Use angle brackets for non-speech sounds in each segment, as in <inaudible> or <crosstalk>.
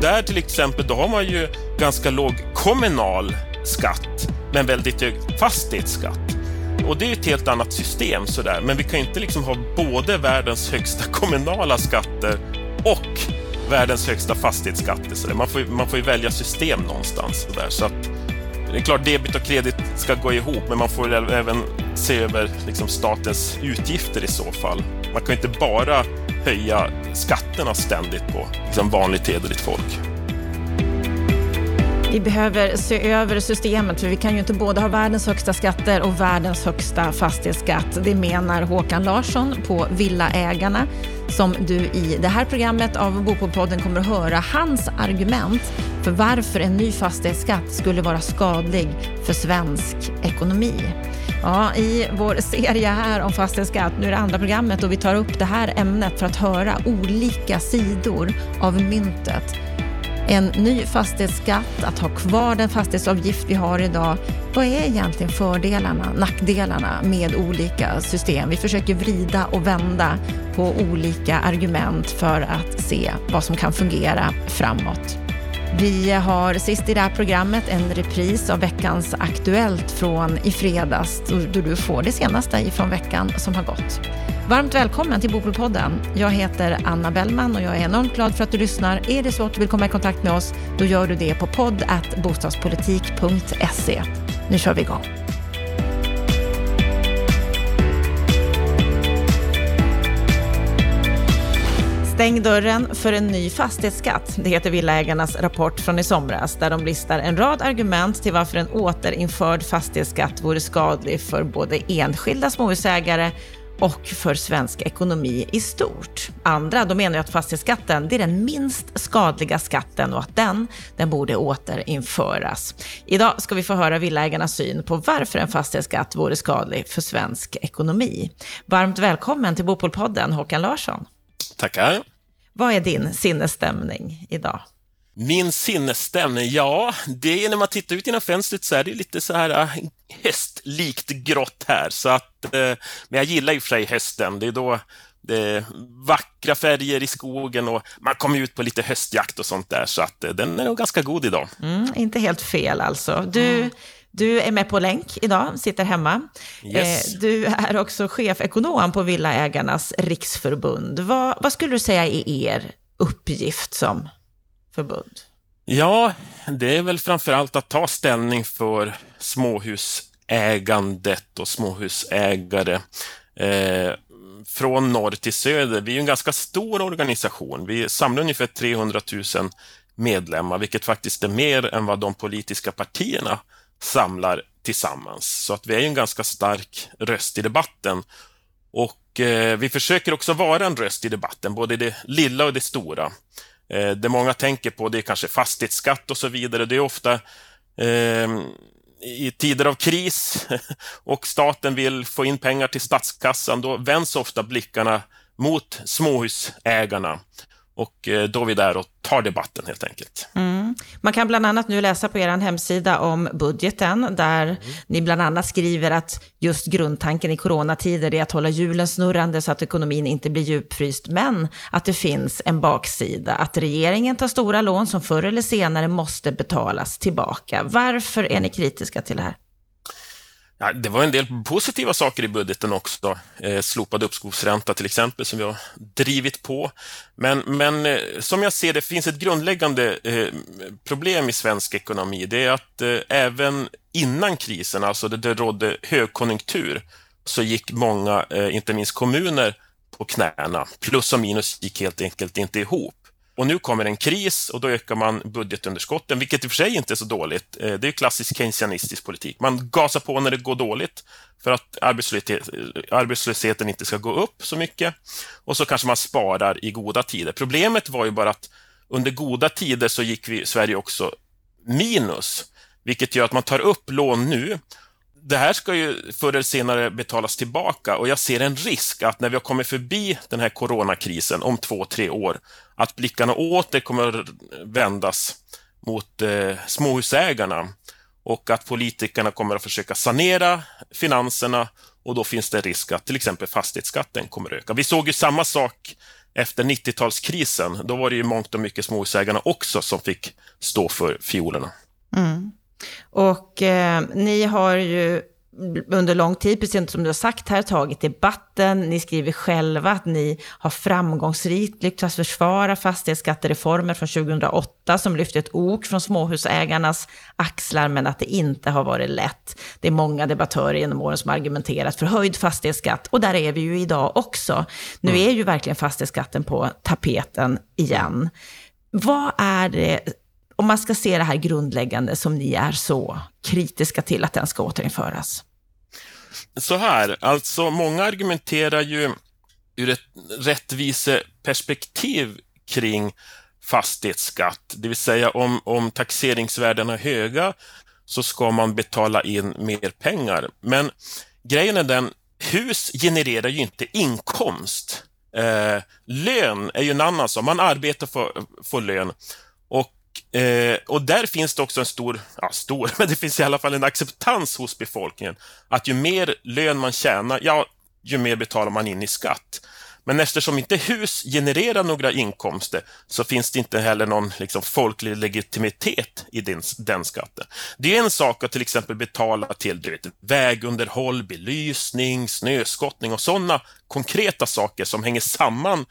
där till exempel, då har man ju ganska låg kommunal skatt, men väldigt hög fastighetsskatt. Och det är ett helt annat system sådär, men vi kan inte liksom ha både världens högsta <laughs> kommunala skatter och världens högsta fastighetsskatter. Så man, får, man får ju välja system någonstans. Så, där. så att, det är klart, debit och kredit ska gå ihop, men man får även se över liksom, statens utgifter i så fall. Man kan inte bara höja skatterna ständigt på liksom, vanligt hederligt folk. Vi behöver se över systemet för vi kan ju inte både ha världens högsta skatter och världens högsta fastighetsskatt. Det menar Håkan Larsson på Villaägarna som du i det här programmet av Bopolpodden kommer att höra hans argument för varför en ny fastighetsskatt skulle vara skadlig för svensk ekonomi. Ja, I vår serie här om fastighetsskatt, nu är det andra programmet och vi tar upp det här ämnet för att höra olika sidor av myntet en ny fastighetsskatt, att ha kvar den fastighetsavgift vi har idag. Vad är egentligen fördelarna, nackdelarna med olika system? Vi försöker vrida och vända på olika argument för att se vad som kan fungera framåt. Vi har sist i det här programmet en repris av veckans Aktuellt från i fredags, då du får det senaste ifrån veckan som har gått. Varmt välkommen till Bopolpodden. Jag heter Anna Bellman och jag är enormt glad för att du lyssnar. Är det så att du vill komma i kontakt med oss, då gör du det på podd.bostadspolitik.se. Nu kör vi igång. Stäng dörren för en ny fastighetsskatt. Det heter Villaägarnas rapport från i somras där de listar en rad argument till varför en återinförd fastighetsskatt vore skadlig för både enskilda småhusägare och för svensk ekonomi i stort. Andra de menar att fastighetsskatten det är den minst skadliga skatten och att den, den borde återinföras. Idag ska vi få höra villaägarnas syn på varför en fastighetsskatt vore skadlig för svensk ekonomi. Varmt välkommen till Bopolpodden, Håkan Larsson. Tackar. Vad är din sinnesstämning idag? Min sinnesstämning? Ja, det är när man tittar ut genom fönstret så är det lite så här äh, höstlikt grått här. Så att, äh, men jag gillar och för sig hösten. Det är då det är vackra färger i skogen och man kommer ut på lite höstjakt och sånt där. Så att äh, den är nog ganska god idag. Mm, inte helt fel alltså. Du, mm. Du är med på länk idag, sitter hemma. Yes. Du är också chefekonom på Villaägarnas riksförbund. Vad, vad skulle du säga är er uppgift som förbund? Ja, det är väl framför allt att ta ställning för småhusägandet och småhusägare. Eh, från norr till söder. Vi är en ganska stor organisation. Vi samlar ungefär 300 000 medlemmar, vilket faktiskt är mer än vad de politiska partierna samlar tillsammans. Så att vi är en ganska stark röst i debatten. Och eh, vi försöker också vara en röst i debatten, både det lilla och det stora. Eh, det många tänker på det är kanske fastighetsskatt och så vidare. Det är ofta eh, i tider av kris <laughs> och staten vill få in pengar till statskassan, då vänds ofta blickarna mot småhusägarna. Och eh, då är vi där och tar debatten helt enkelt. Mm. Man kan bland annat nu läsa på er hemsida om budgeten, där mm. ni bland annat skriver att just grundtanken i coronatider är att hålla hjulen snurrande så att ekonomin inte blir djupfryst, men att det finns en baksida, att regeringen tar stora lån som förr eller senare måste betalas tillbaka. Varför är ni kritiska till det här? Ja, det var en del positiva saker i budgeten också. Eh, slopad uppskovsränta till exempel, som vi har drivit på. Men, men eh, som jag ser det finns ett grundläggande eh, problem i svensk ekonomi. Det är att eh, även innan krisen, alltså det, det rådde högkonjunktur, så gick många, eh, inte minst kommuner, på knäna. Plus och minus gick helt enkelt inte ihop. Och nu kommer en kris och då ökar man budgetunderskotten, vilket i och för sig inte är så dåligt. Eh, det är klassisk keynesianistisk politik. Man gasar på när det går dåligt för att arbetslöshet, arbetslösheten inte ska gå upp så mycket. Och så kanske man sparar i goda tider. Problemet var ju bara att under goda tider så gick vi Sverige också minus, vilket gör att man tar upp lån nu det här ska ju förr eller senare betalas tillbaka och jag ser en risk att när vi har kommit förbi den här coronakrisen om två, tre år, att blickarna åter kommer att vändas mot eh, småhusägarna och att politikerna kommer att försöka sanera finanserna och då finns det risk att till exempel fastighetsskatten kommer att öka. Vi såg ju samma sak efter 90-talskrisen, då var det ju mångt och mycket småhusägarna också som fick stå för fiolerna. Mm. Och eh, ni har ju under lång tid, precis som du har sagt här, tagit debatten. Ni skriver själva att ni har framgångsrikt lyckats försvara fastighetsskattereformer från 2008 som lyfte ett ok från småhusägarnas axlar, men att det inte har varit lätt. Det är många debattörer genom åren som argumenterat för höjd fastighetsskatt och där är vi ju idag också. Nu mm. är ju verkligen fastighetsskatten på tapeten igen. Vad är det om man ska se det här grundläggande som ni är så kritiska till att den ska återinföras? Så här, alltså många argumenterar ju ur ett rättviseperspektiv kring fastighetsskatt, det vill säga om, om taxeringsvärdena är höga så ska man betala in mer pengar. Men grejen är den, hus genererar ju inte inkomst. Eh, lön är ju en annan sak, man arbetar för, för lön. Och Eh, och där finns det också en stor, ja stor, <laughs> men det finns i alla fall en acceptans hos befolkningen att ju mer lön man tjänar, ja, ju mer betalar man in i skatt. Men eftersom inte hus genererar några inkomster så finns det inte heller någon liksom, folklig legitimitet i den, den skatten. Det är en sak att till exempel betala till du vet, vägunderhåll, belysning, snöskottning och sådana konkreta saker som hänger samman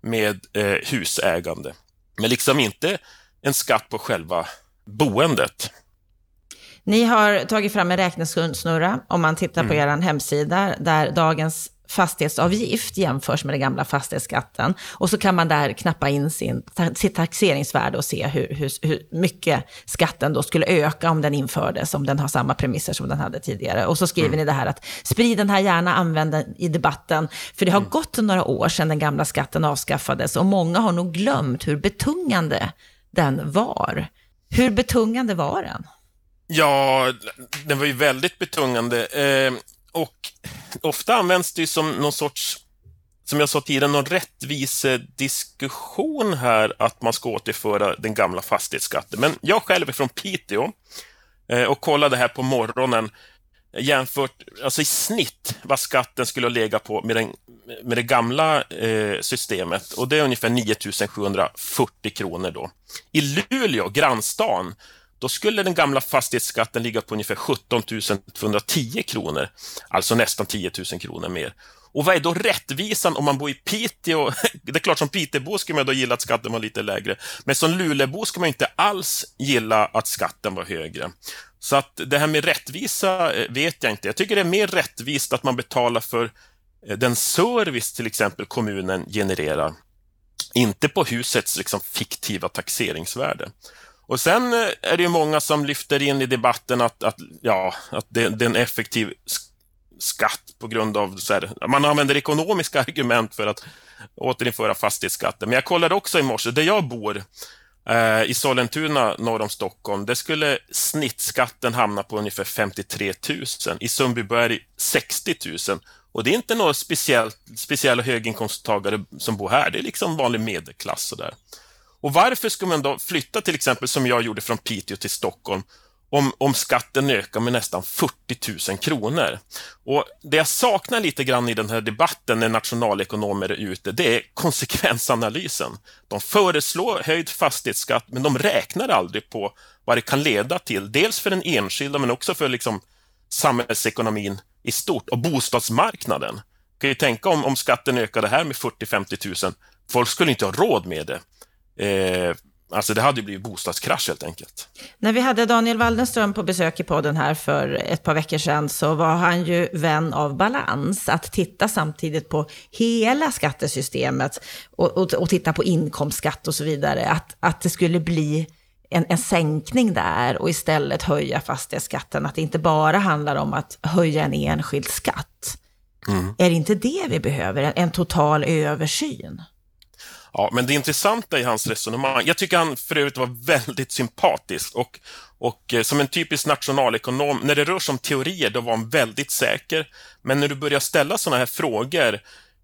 med eh, husägande. Men liksom inte en skatt på själva boendet. Ni har tagit fram en räknesnurra om man tittar på mm. er hemsida där dagens fastighetsavgift jämförs med den gamla fastighetsskatten. Och så kan man där knappa in sin, sitt taxeringsvärde och se hur, hur, hur, mycket skatten då skulle öka om den infördes, om den har samma premisser som den hade tidigare. Och så skriver mm. ni det här att sprid den här gärna, använd den i debatten. För det har mm. gått några år sedan den gamla skatten avskaffades och många har nog glömt hur betungande den var. Hur betungande var den? Ja, den var ju väldigt betungande eh, och ofta används det som någon sorts, som jag sa tidigare, någon rättvisediskussion eh, här att man ska återföra den gamla fastighetsskatten. Men jag själv är från Piteå eh, och kollade här på morgonen jämfört, alltså i snitt, vad skatten skulle lägga på med, den, med det gamla eh, systemet och det är ungefär 9740 kronor då. I Luleå, grannstan, då skulle den gamla fastighetsskatten ligga på ungefär 17 210 kronor, alltså nästan 10 000 kronor mer. Och vad är då rättvisan om man bor i Piteå? <laughs> Det är klart, som Piteåbo skulle man då gilla att skatten var lite lägre, men som Lulebo ska man inte alls gilla att skatten var högre. Så att det här med rättvisa eh, vet jag inte. Jag tycker det är mer rättvist att man betalar för eh, den service till exempel kommunen genererar, inte på husets liksom fiktiva taxeringsvärde. Och sen eh, är det ju många som lyfter in i debatten att, att, ja, att det, det är en effektiv skatt på grund av så här, man använder ekonomiska <laughs> argument för att återinföra fastighetsskatten. Men jag kollade också i morse, där jag bor, eh, i Sollentuna norr om Stockholm, där skulle snittskatten hamna på ungefär 53 000. I Sundbyberg 60 000. Och det är inte några speciellt, speciella höginkomsttagare som bor här, det är liksom vanlig medelklass. Och, där. och varför ska man då flytta till exempel som jag gjorde från Piteå till Stockholm om, om skatten ökar med nästan 40 000 kronor. Och Det jag saknar lite grann i den här debatten när nationalekonomer är ute, det är konsekvensanalysen. De föreslår höjd fastighetsskatt, men de räknar aldrig på vad det kan leda till. Dels för den enskilda, men också för liksom samhällsekonomin i stort och bostadsmarknaden. Du kan ju tänka om, om skatten ökade här med 40-50 000, folk skulle inte ha råd med det. Eh, Alltså det hade ju blivit bostadskrasch helt enkelt. När vi hade Daniel Waldenström på besök i podden här för ett par veckor sedan så var han ju vän av balans, att titta samtidigt på hela skattesystemet och, och, och titta på inkomstskatt och så vidare. Att, att det skulle bli en, en sänkning där och istället höja fastighetsskatten. Att det inte bara handlar om att höja en enskild skatt. Mm. Är det inte det vi behöver, en, en total översyn? Ja, men det intressanta i hans resonemang, jag tycker han för övrigt var väldigt sympatisk och, och eh, som en typisk nationalekonom, när det rör sig om teorier, då var han väldigt säker. Men när du börjar ställa sådana här frågor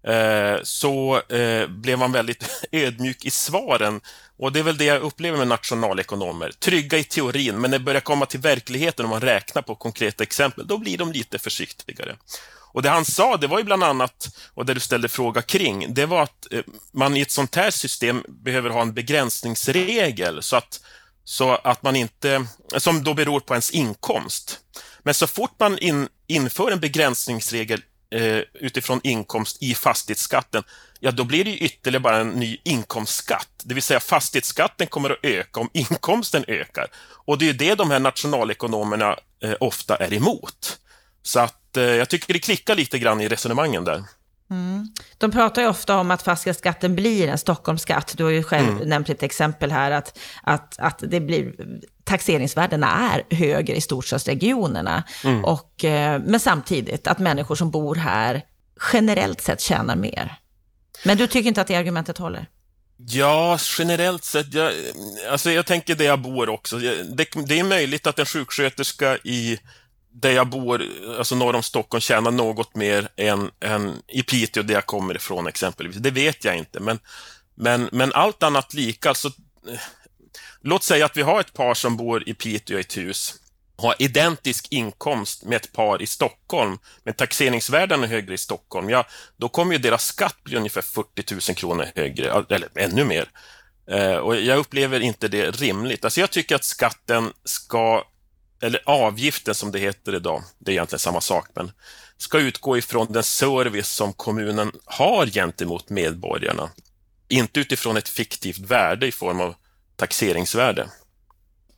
eh, så eh, blev han väldigt <laughs> ödmjuk i svaren. Och det är väl det jag upplever med nationalekonomer. Trygga i teorin, men när det börjar komma till verkligheten och man räknar på konkreta exempel, då blir de lite försiktigare. Och det han sa, det var ju bland annat, och det du ställde fråga kring, det var att eh, man i ett sånt här system behöver ha en begränsningsregel så att, så att man inte, som då beror på ens inkomst. Men så fort man in, inför en begränsningsregel eh, utifrån inkomst i fastighetsskatten, ja då blir det ju ytterligare bara en ny inkomstskatt. Det vill säga fastighetsskatten kommer att öka om inkomsten ökar. Och det är ju det de här nationalekonomerna eh, ofta är emot. Så att eh, jag tycker det klickar lite grann i resonemangen där. Mm. De pratar ju ofta om att fastighetsskatten blir en Stockholmsskatt. Du har ju själv mm. nämnt ett exempel här att, att, att det blir, taxeringsvärdena är högre i storstadsregionerna. Mm. Och, eh, men samtidigt att människor som bor här generellt sett tjänar mer. Men du tycker inte att det argumentet håller? Ja, generellt sett. Jag, alltså jag tänker där jag bor också. Det, det är möjligt att en sjuksköterska i där jag bor, alltså norr om Stockholm, tjänar något mer än, än i Piteå, där jag kommer ifrån exempelvis. Det vet jag inte, men, men, men allt annat lika. Alltså, eh, låt säga att vi har ett par som bor i Piteå i ett hus, har identisk inkomst med ett par i Stockholm, men taxeringsvärdena är högre i Stockholm, ja, då kommer ju deras skatt bli ungefär 40 000 kronor högre, eller ännu mer. Eh, och jag upplever inte det rimligt. Alltså jag tycker att skatten ska eller avgiften som det heter idag, det är egentligen samma sak, men ska utgå ifrån den service som kommunen har gentemot medborgarna. Inte utifrån ett fiktivt värde i form av taxeringsvärde.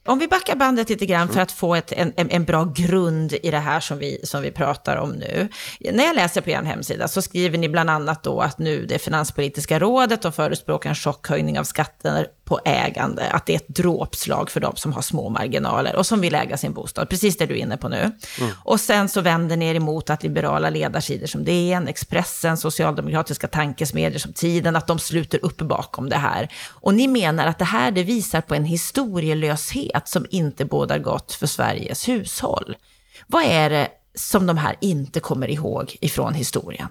Om vi backar bandet lite grann för att få ett, en, en bra grund i det här som vi, som vi pratar om nu. När jag läser på er hemsida så skriver ni bland annat då att nu det finanspolitiska rådet och förespråkar en chockhöjning av skatter på ägande, att det är ett dråpslag för de som har små marginaler och som vill äga sin bostad, precis det du är inne på nu. Mm. Och sen så vänder ni er emot att liberala ledarsidor som DN, Expressen, socialdemokratiska tankesmedjor som Tiden, att de sluter upp bakom det här. Och ni menar att det här det visar på en historielöshet som inte bådar gott för Sveriges hushåll. Vad är det som de här inte kommer ihåg ifrån historien?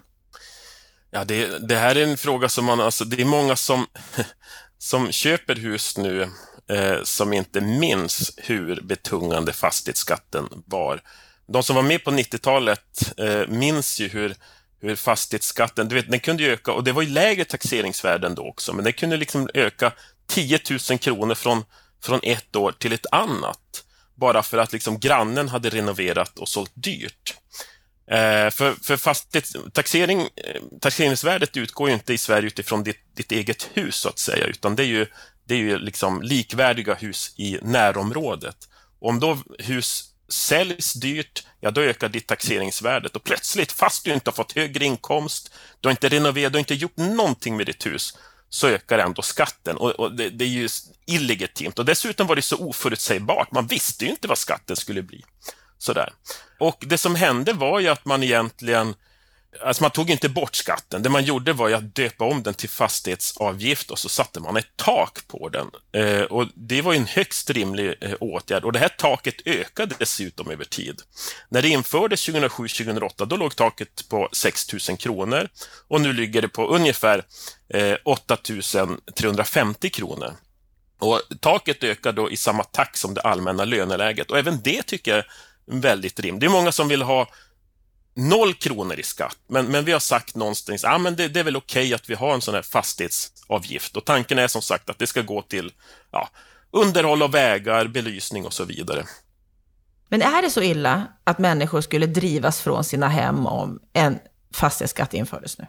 Ja, det, det här är en fråga som man, alltså det är många som <laughs> som köper hus nu eh, som inte minns hur betungande fastighetsskatten var. De som var med på 90-talet eh, minns ju hur, hur fastighetsskatten, du vet, den kunde öka, och det var ju lägre taxeringsvärden då också, men den kunde liksom öka 10 000 kronor från, från ett år till ett annat, bara för att liksom grannen hade renoverat och sålt dyrt. Eh, för för taxering, eh, taxeringsvärdet utgår ju inte i Sverige utifrån ditt, ditt eget hus, så att säga, utan det är ju, det är ju liksom likvärdiga hus i närområdet. om då hus säljs dyrt, ja då ökar ditt taxeringsvärde och plötsligt, fast du inte har fått högre inkomst, du har inte renoverat, du har inte gjort någonting med ditt hus, så ökar ändå skatten. Och, och det, det, är ju illegitimt. Och dessutom var det så oförutsägbart. Man visste ju inte vad skatten skulle bli. Sådär. Och det som hände var ju att man egentligen Alltså man tog inte bort skatten. Det man gjorde var ju att döpa om den till fastighetsavgift och så satte man ett tak på den. Eh, och Det var en högst rimlig eh, åtgärd och det här taket ökade dessutom över tid. När det infördes 2007-2008 då låg taket på 6 000 kronor och nu ligger det på ungefär eh, 8 350 kronor. Och Taket ökar då i samma takt som det allmänna löneläget och även det tycker jag väldigt rimligt. Det är många som vill ha noll kronor i skatt, men, men vi har sagt någonstans att ah, det, det är väl okej okay att vi har en sån här fastighetsavgift och tanken är som sagt att det ska gå till ja, underhåll av vägar, belysning och så vidare. Men är det så illa att människor skulle drivas från sina hem om en fastighetsskatt infördes nu?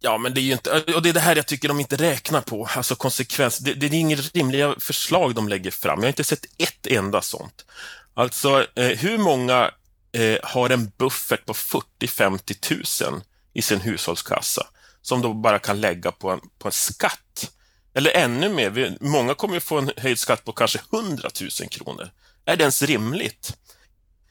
Ja, men det är ju inte, och det är det här jag tycker de inte räknar på, alltså konsekvens. Det, det är inget rimliga förslag de lägger fram. Jag har inte sett ett enda sånt. Alltså, eh, hur många eh, har en buffert på 40-50 000 i sin hushållskassa som de bara kan lägga på en, på en skatt? Eller ännu mer, många kommer ju få en höjd skatt på kanske 100 000 kronor. Är det ens rimligt?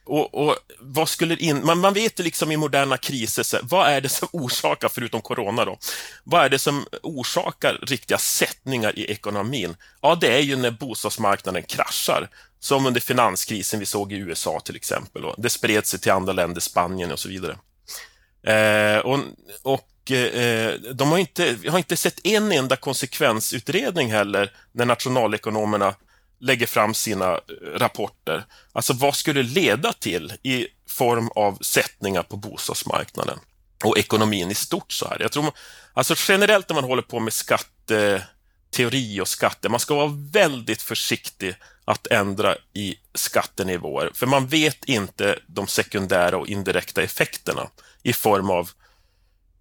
Och, och, vad skulle in, man, man vet ju liksom i moderna kriser, så, vad är det som <laughs> orsakar, förutom corona då, vad är det som orsakar riktiga sättningar i ekonomin? Ja, det är ju när bostadsmarknaden kraschar, som under finanskrisen vi såg i USA till exempel. Och det spred sig till andra länder, Spanien och så vidare. Eh, och, och eh, de har inte, har inte sett en enda konsekvensutredning heller när nationalekonomerna lägger fram sina eh, rapporter. Alltså vad skulle det leda till i form av sättningar på bostadsmarknaden och ekonomin i stort så här. Jag tror, alltså generellt när man håller på med skatteteori och skatter, man ska vara väldigt försiktig att ändra i skattenivåer, för man vet inte de sekundära och indirekta effekterna i form av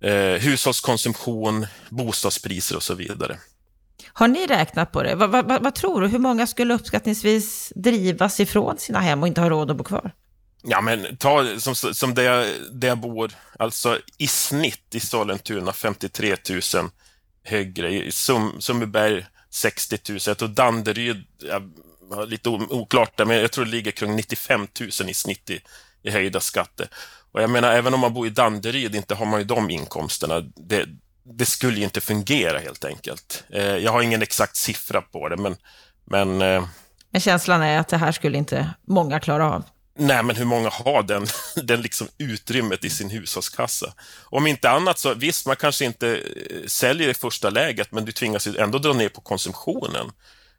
eh, hushållskonsumtion, bostadspriser och så vidare. Har ni räknat på det? Vad, vad, vad, tror du? Hur många skulle uppskattningsvis drivas ifrån sina hem och inte ha råd att bo kvar? Ja, men ta som, som där, jag, där jag bor, alltså i snitt i Sollentuna 53 000 högre, i Sum, Sundbyberg 60 000, jag tror Danderyd, lite oklart där, men jag tror det ligger kring 95 000 i snitt i, i höjda skatter. Och jag menar, även om man bor i Danderyd, inte har man ju de inkomsterna. Det, det skulle ju inte fungera helt enkelt. Eh, jag har ingen exakt siffra på det, men... Men, eh, men känslan är att det här skulle inte många klara av? Nej, men hur många har den, <laughs> den liksom utrymmet i sin hushållskassa? Om inte annat så, visst, man kanske inte eh, säljer i första läget, men du tvingas ju ändå dra ner på konsumtionen.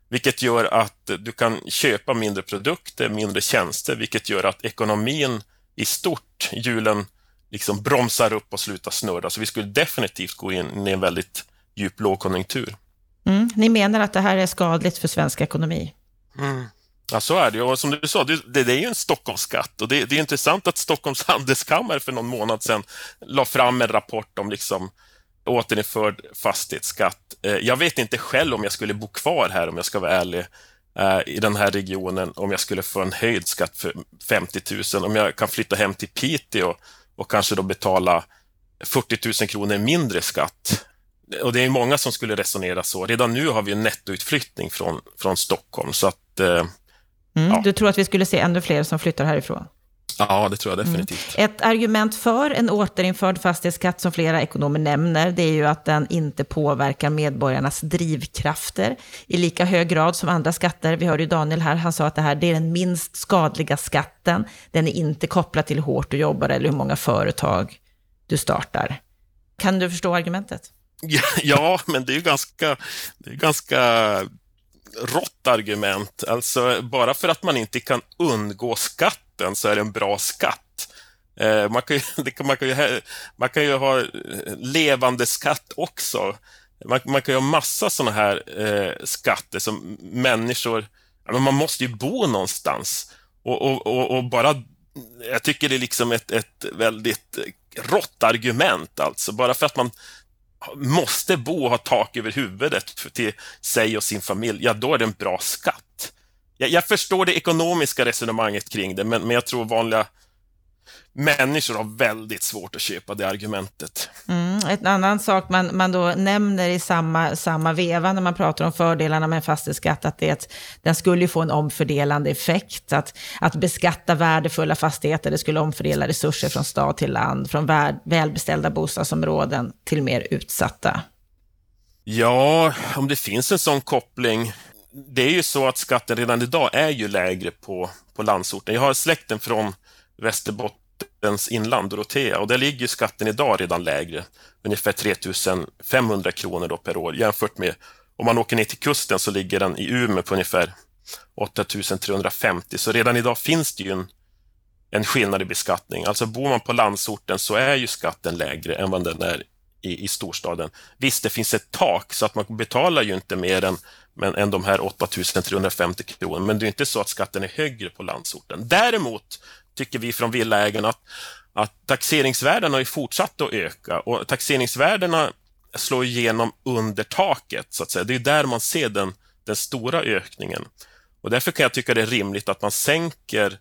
Vilket gör att du kan köpa mindre produkter, mindre tjänster, vilket gör att ekonomin i stort, hjulen liksom bromsar upp och slutar snurra. Så vi skulle definitivt gå in i en väldigt djup lågkonjunktur. Mm. Ni menar att det här är skadligt för svensk ekonomi? Mm. Ja, så är det. Och som du sa, det, är ju en Stockholmsskatt. Och det, det, är intressant att Stockholms <laughs> handelskammare för någon månad sedan la fram en rapport om liksom återinförd fastighetsskatt. Eh, jag vet inte själv om jag skulle bo kvar här, om jag ska vara ärlig, eh, i den här regionen, om jag skulle få en höjd skatt för 50 000. Om jag kan flytta hem till Piteå och kanske då betala 40 000 kronor mindre skatt. Och det är många som skulle resonera så. Redan nu har vi en nettoutflyttning från, från Stockholm, så att... Eh, mm, ja. Du tror att vi skulle se ännu fler som flyttar härifrån? Ja, det tror jag definitivt. Mm. Ett argument för en återinförd fastighetsskatt som flera ekonomer nämner, det är ju att den inte påverkar medborgarnas drivkrafter i lika hög grad som andra skatter. Vi hörde ju Daniel här, han sa att det här det är den minst skadliga skatten. Den är inte kopplad till hur hårt du jobbar eller hur många företag du startar. Kan du förstå argumentet? Ja, <laughs> ja men det är ju ganska, det är ganska rått argument. Alltså, bara för att man inte kan undgå skatten så är det en bra skatt. Eh, man, kan ju, <laughs> man, kan ju, man kan ju ha eh, levande skatt också. Man, man kan ju ha massa sådana här eh, skatter som människor... Men man måste ju bo någonstans. Och, och, och, och, bara... Jag tycker det är liksom ett, ett väldigt rått argument, alltså. Bara för att man måste bo och ha tak över huvudet till sig och sin familj, ja, då är det en bra skatt. Jag, jag, förstår det ekonomiska resonemanget kring det, men, men jag tror vanliga människor har väldigt svårt att köpa det argumentet. Mm, en annan sak man, man då nämner i samma, samma veva när man pratar om fördelarna med en fastighetsskatt, att det, den skulle få en omfördelande effekt. Att, att beskatta värdefulla fastigheter, det skulle omfördela resurser från stad till land, från väl, välbeställda bostadsområden till mer utsatta. Ja, om det finns en sån koppling det är ju så att skatten redan idag är ju lägre på, på landsorten. Jag har släkten från Västerbottens inland, Dorotea, och där ligger skatten idag redan lägre, ungefär 3500 kronor per år jämfört med om man åker ner till kusten så ligger den i Umeå på ungefär 8350. så redan idag finns det ju en, en skillnad i beskattning. Alltså bor man på landsorten så är ju skatten lägre än vad den är i, i storstaden. Visst, det finns ett tak så att man betalar ju inte mer än men, än de här 8350 kronor. Men det är inte så att skatten är högre på landsorten. Däremot tycker vi från villaägarna att, att taxeringsvärdena har fortsatt att öka och taxeringsvärdena slår igenom under taket, så att säga. Det är där man ser den, den stora ökningen. Och därför kan jag tycka det är rimligt att man sänker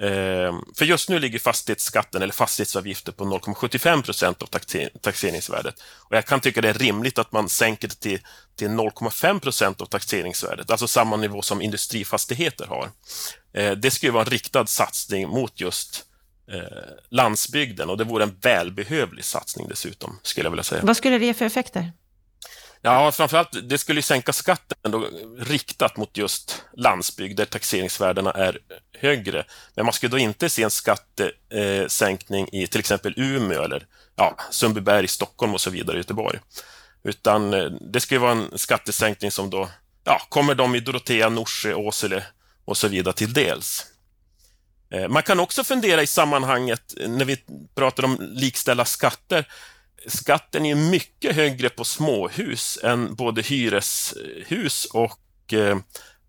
Ehm, för just nu ligger fastighetsskatten eller fastighetsavgifter på 0,75 procent av taxeringsvärdet. Och jag kan tycka det är rimligt att man sänker det till, till 0,5 procent av taxeringsvärdet, alltså samma nivå som industrifastigheter har. Ehm, det skulle vara en riktad satsning mot just eh, landsbygden och det vore en välbehövlig satsning dessutom, skulle jag vilja säga. Vad skulle det ge för effekter? Ja, framförallt det skulle sänka skatten då, riktat mot just landsbygd där taxeringsvärdena är högre. Men man skulle då inte se en skattesänkning i till exempel Umeå eller ja, Sundbyberg, Stockholm och så vidare, Göteborg. Utan eh, det skulle vara en skattesänkning som då ja, kommer de i Dorotea, Norsjö, Åsele och så vidare till dels. Eh, man kan också fundera i sammanhanget eh, när vi pratar om likställa skatter. Skatten är mycket högre på småhus än både hyreshus och eh,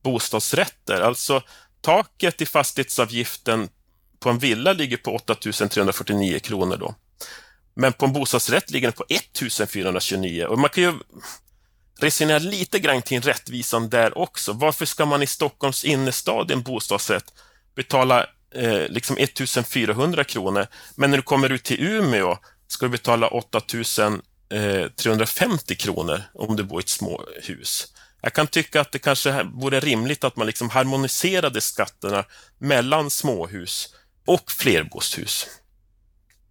bostadsrätter. Alltså taket i fastighetsavgiften på en villa ligger på 8 349 kronor då. Men på en bostadsrätt ligger den på 1 429 och man kan ju resonera lite grann kring rättvisan där också. Varför ska man i Stockholms innerstad i en bostadsrätt betala eh, liksom 1400 kronor, men när du kommer ut till Umeå ska du betala 8350 eh, kronor om du bor i ett småhus. Jag kan tycka att det kanske vore rimligt att man liksom harmoniserade skatterna mellan småhus och flerbostadshus.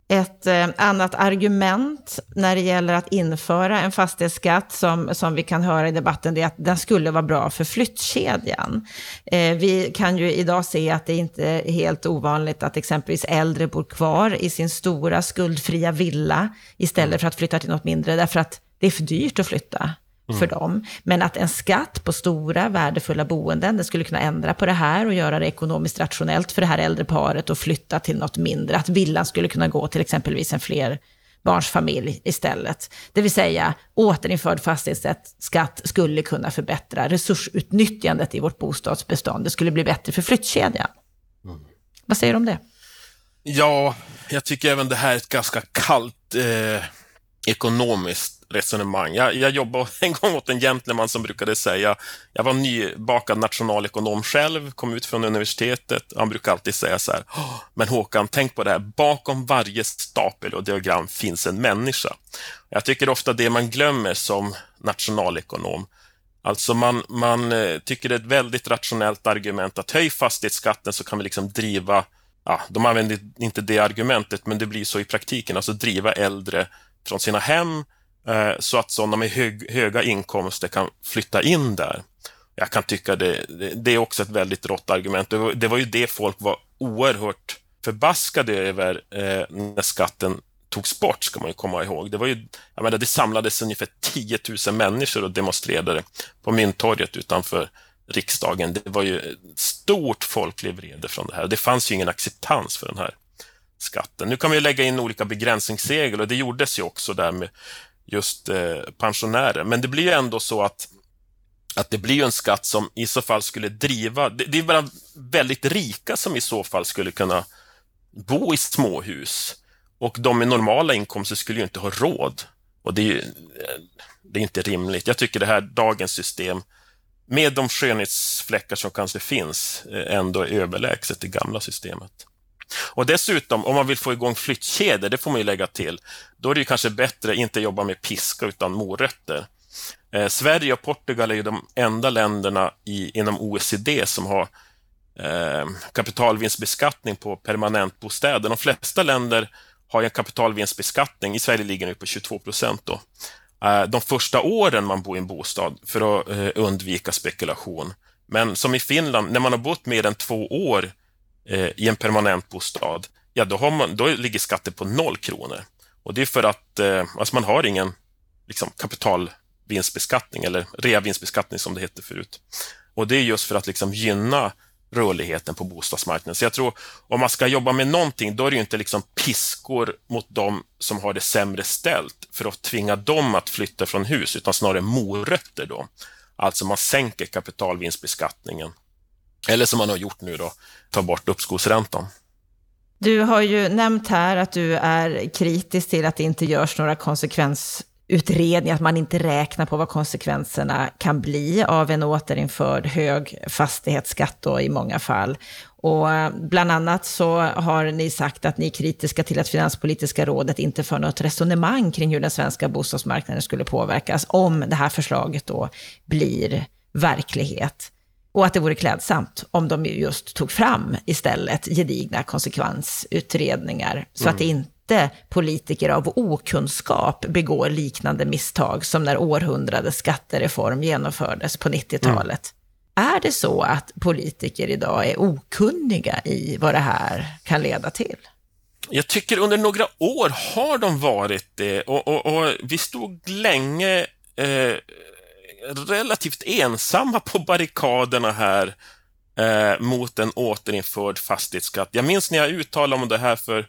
Ett eh, annat argument när det gäller att införa en fastighetsskatt som, som vi kan höra i debatten det är att den skulle vara bra för flyttkedjan. Eh, vi kan ju idag se att det inte är helt ovanligt att exempelvis äldre bor kvar i sin stora skuldfria villa istället för att flytta till något mindre därför att det är för dyrt att flytta mm. för dem. Men att en skatt på stora värdefulla boenden, den skulle kunna ändra på det här och göra det ekonomiskt rationellt för det här äldre paret att flytta till något mindre. Att villan skulle kunna gå till exempelvis en fler barnsfamilj istället. Det vill säga, återinförd fastighetsskatt skulle kunna förbättra resursutnyttjandet i vårt bostadsbestånd. Det skulle bli bättre för flyttkedjan. Mm. Vad säger du om det? Ja, jag tycker även det här är ett ganska kallt eh, ekonomiskt resonemang. Jag, jag jobbade <laughs> en gång åt en gentleman som brukade säga, jag var nybakad nationalekonom själv, kom ut från universitetet, han brukar alltid säga så här, men Håkan, tänk på det här, bakom varje stapel och diagram finns en människa. Jag tycker ofta det man glömmer som nationalekonom, Alltså man, man eh, tycker det är ett väldigt rationellt argument att höj fastighetsskatten så kan vi liksom driva, ja, de använder inte det argumentet, men det blir så i praktiken, alltså driva äldre från sina hem Eh, så att sådana med hög, höga inkomster kan flytta in där. Jag kan tycka det, det är också ett väldigt rått argument. Det var, det var ju det folk var oerhört förbaskade över eh, när skatten togs bort, ska man ju komma ihåg. Det, var ju, jag menar, det samlades ungefär 10 000 människor och demonstrerade på Mynttorget utanför riksdagen. Det var ju stort folklig vrede från det här. Det fanns ju ingen acceptans för den här skatten. Nu kan vi lägga in olika begränsningsregler och det gjordes ju också där med just eh, pensionärer. Men det blir ju ändå så att, att det blir en skatt som i så fall skulle driva... Det, det är bara väldigt rika som i så fall skulle kunna bo i småhus och de med normala inkomster skulle ju inte ha råd. Och det är, ju, eh, det är inte rimligt. Jag tycker det här, dagens system, med de skönhetsfläckar som kanske finns, eh, ändå är överlägset det gamla systemet. Och dessutom, om man vill få igång flyttkedjor, det får man ju lägga till, då är det kanske bättre att inte jobba med piska utan morötter. Eh, Sverige och Portugal är ju de enda länderna i, inom OECD som har eh, kapitalvinstbeskattning på permanentbostäder. De flesta länder har en kapitalvinstbeskattning, i Sverige ligger den på 22 procent. Då. Eh, de första åren man bor i en bostad för att eh, undvika spekulation. Men som i Finland, när man har bott mer än två år eh, i en permanent bostad, ja då, har man, då ligger skatten på noll kronor. Och det är för att eh, alltså man har ingen liksom, kapitalvinstbeskattning eller reavinstbeskattning som det hette förut. Och det är just för att liksom, gynna rörligheten på bostadsmarknaden. Så jag tror, om man ska jobba med någonting, då är det ju inte liksom piskor mot dem som har det sämre ställt för att tvinga dem att flytta från hus, utan snarare morötter då. Alltså man sänker kapitalvinstbeskattningen eller som man har gjort nu då, ta bort uppskovsräntan. Du har ju nämnt här att du är kritisk till att det inte görs några konsekvensutredningar, att man inte räknar på vad konsekvenserna kan bli av en återinförd hög fastighetsskatt då i många fall. Och eh, bland annat så har ni sagt att ni är kritiska till att Finanspolitiska rådet inte för något resonemang kring hur den svenska bostadsmarknaden skulle påverkas om det här förslaget då blir verklighet. Och att det vore klädsamt om de just tog fram istället gedigna konsekvensutredningar. Så mm. att inte politiker av okunskap begår liknande misstag som när århundradets skattereform genomfördes på 90-talet. Mm. Är det så att politiker idag är okunniga i vad det här kan leda till? Jag tycker under några år har de varit det och, och, och vi stod länge eh, relativt ensamma på barrikaderna här eh, mot en återinförd fastighetsskatt. Jag minns när jag uttalade om det här för,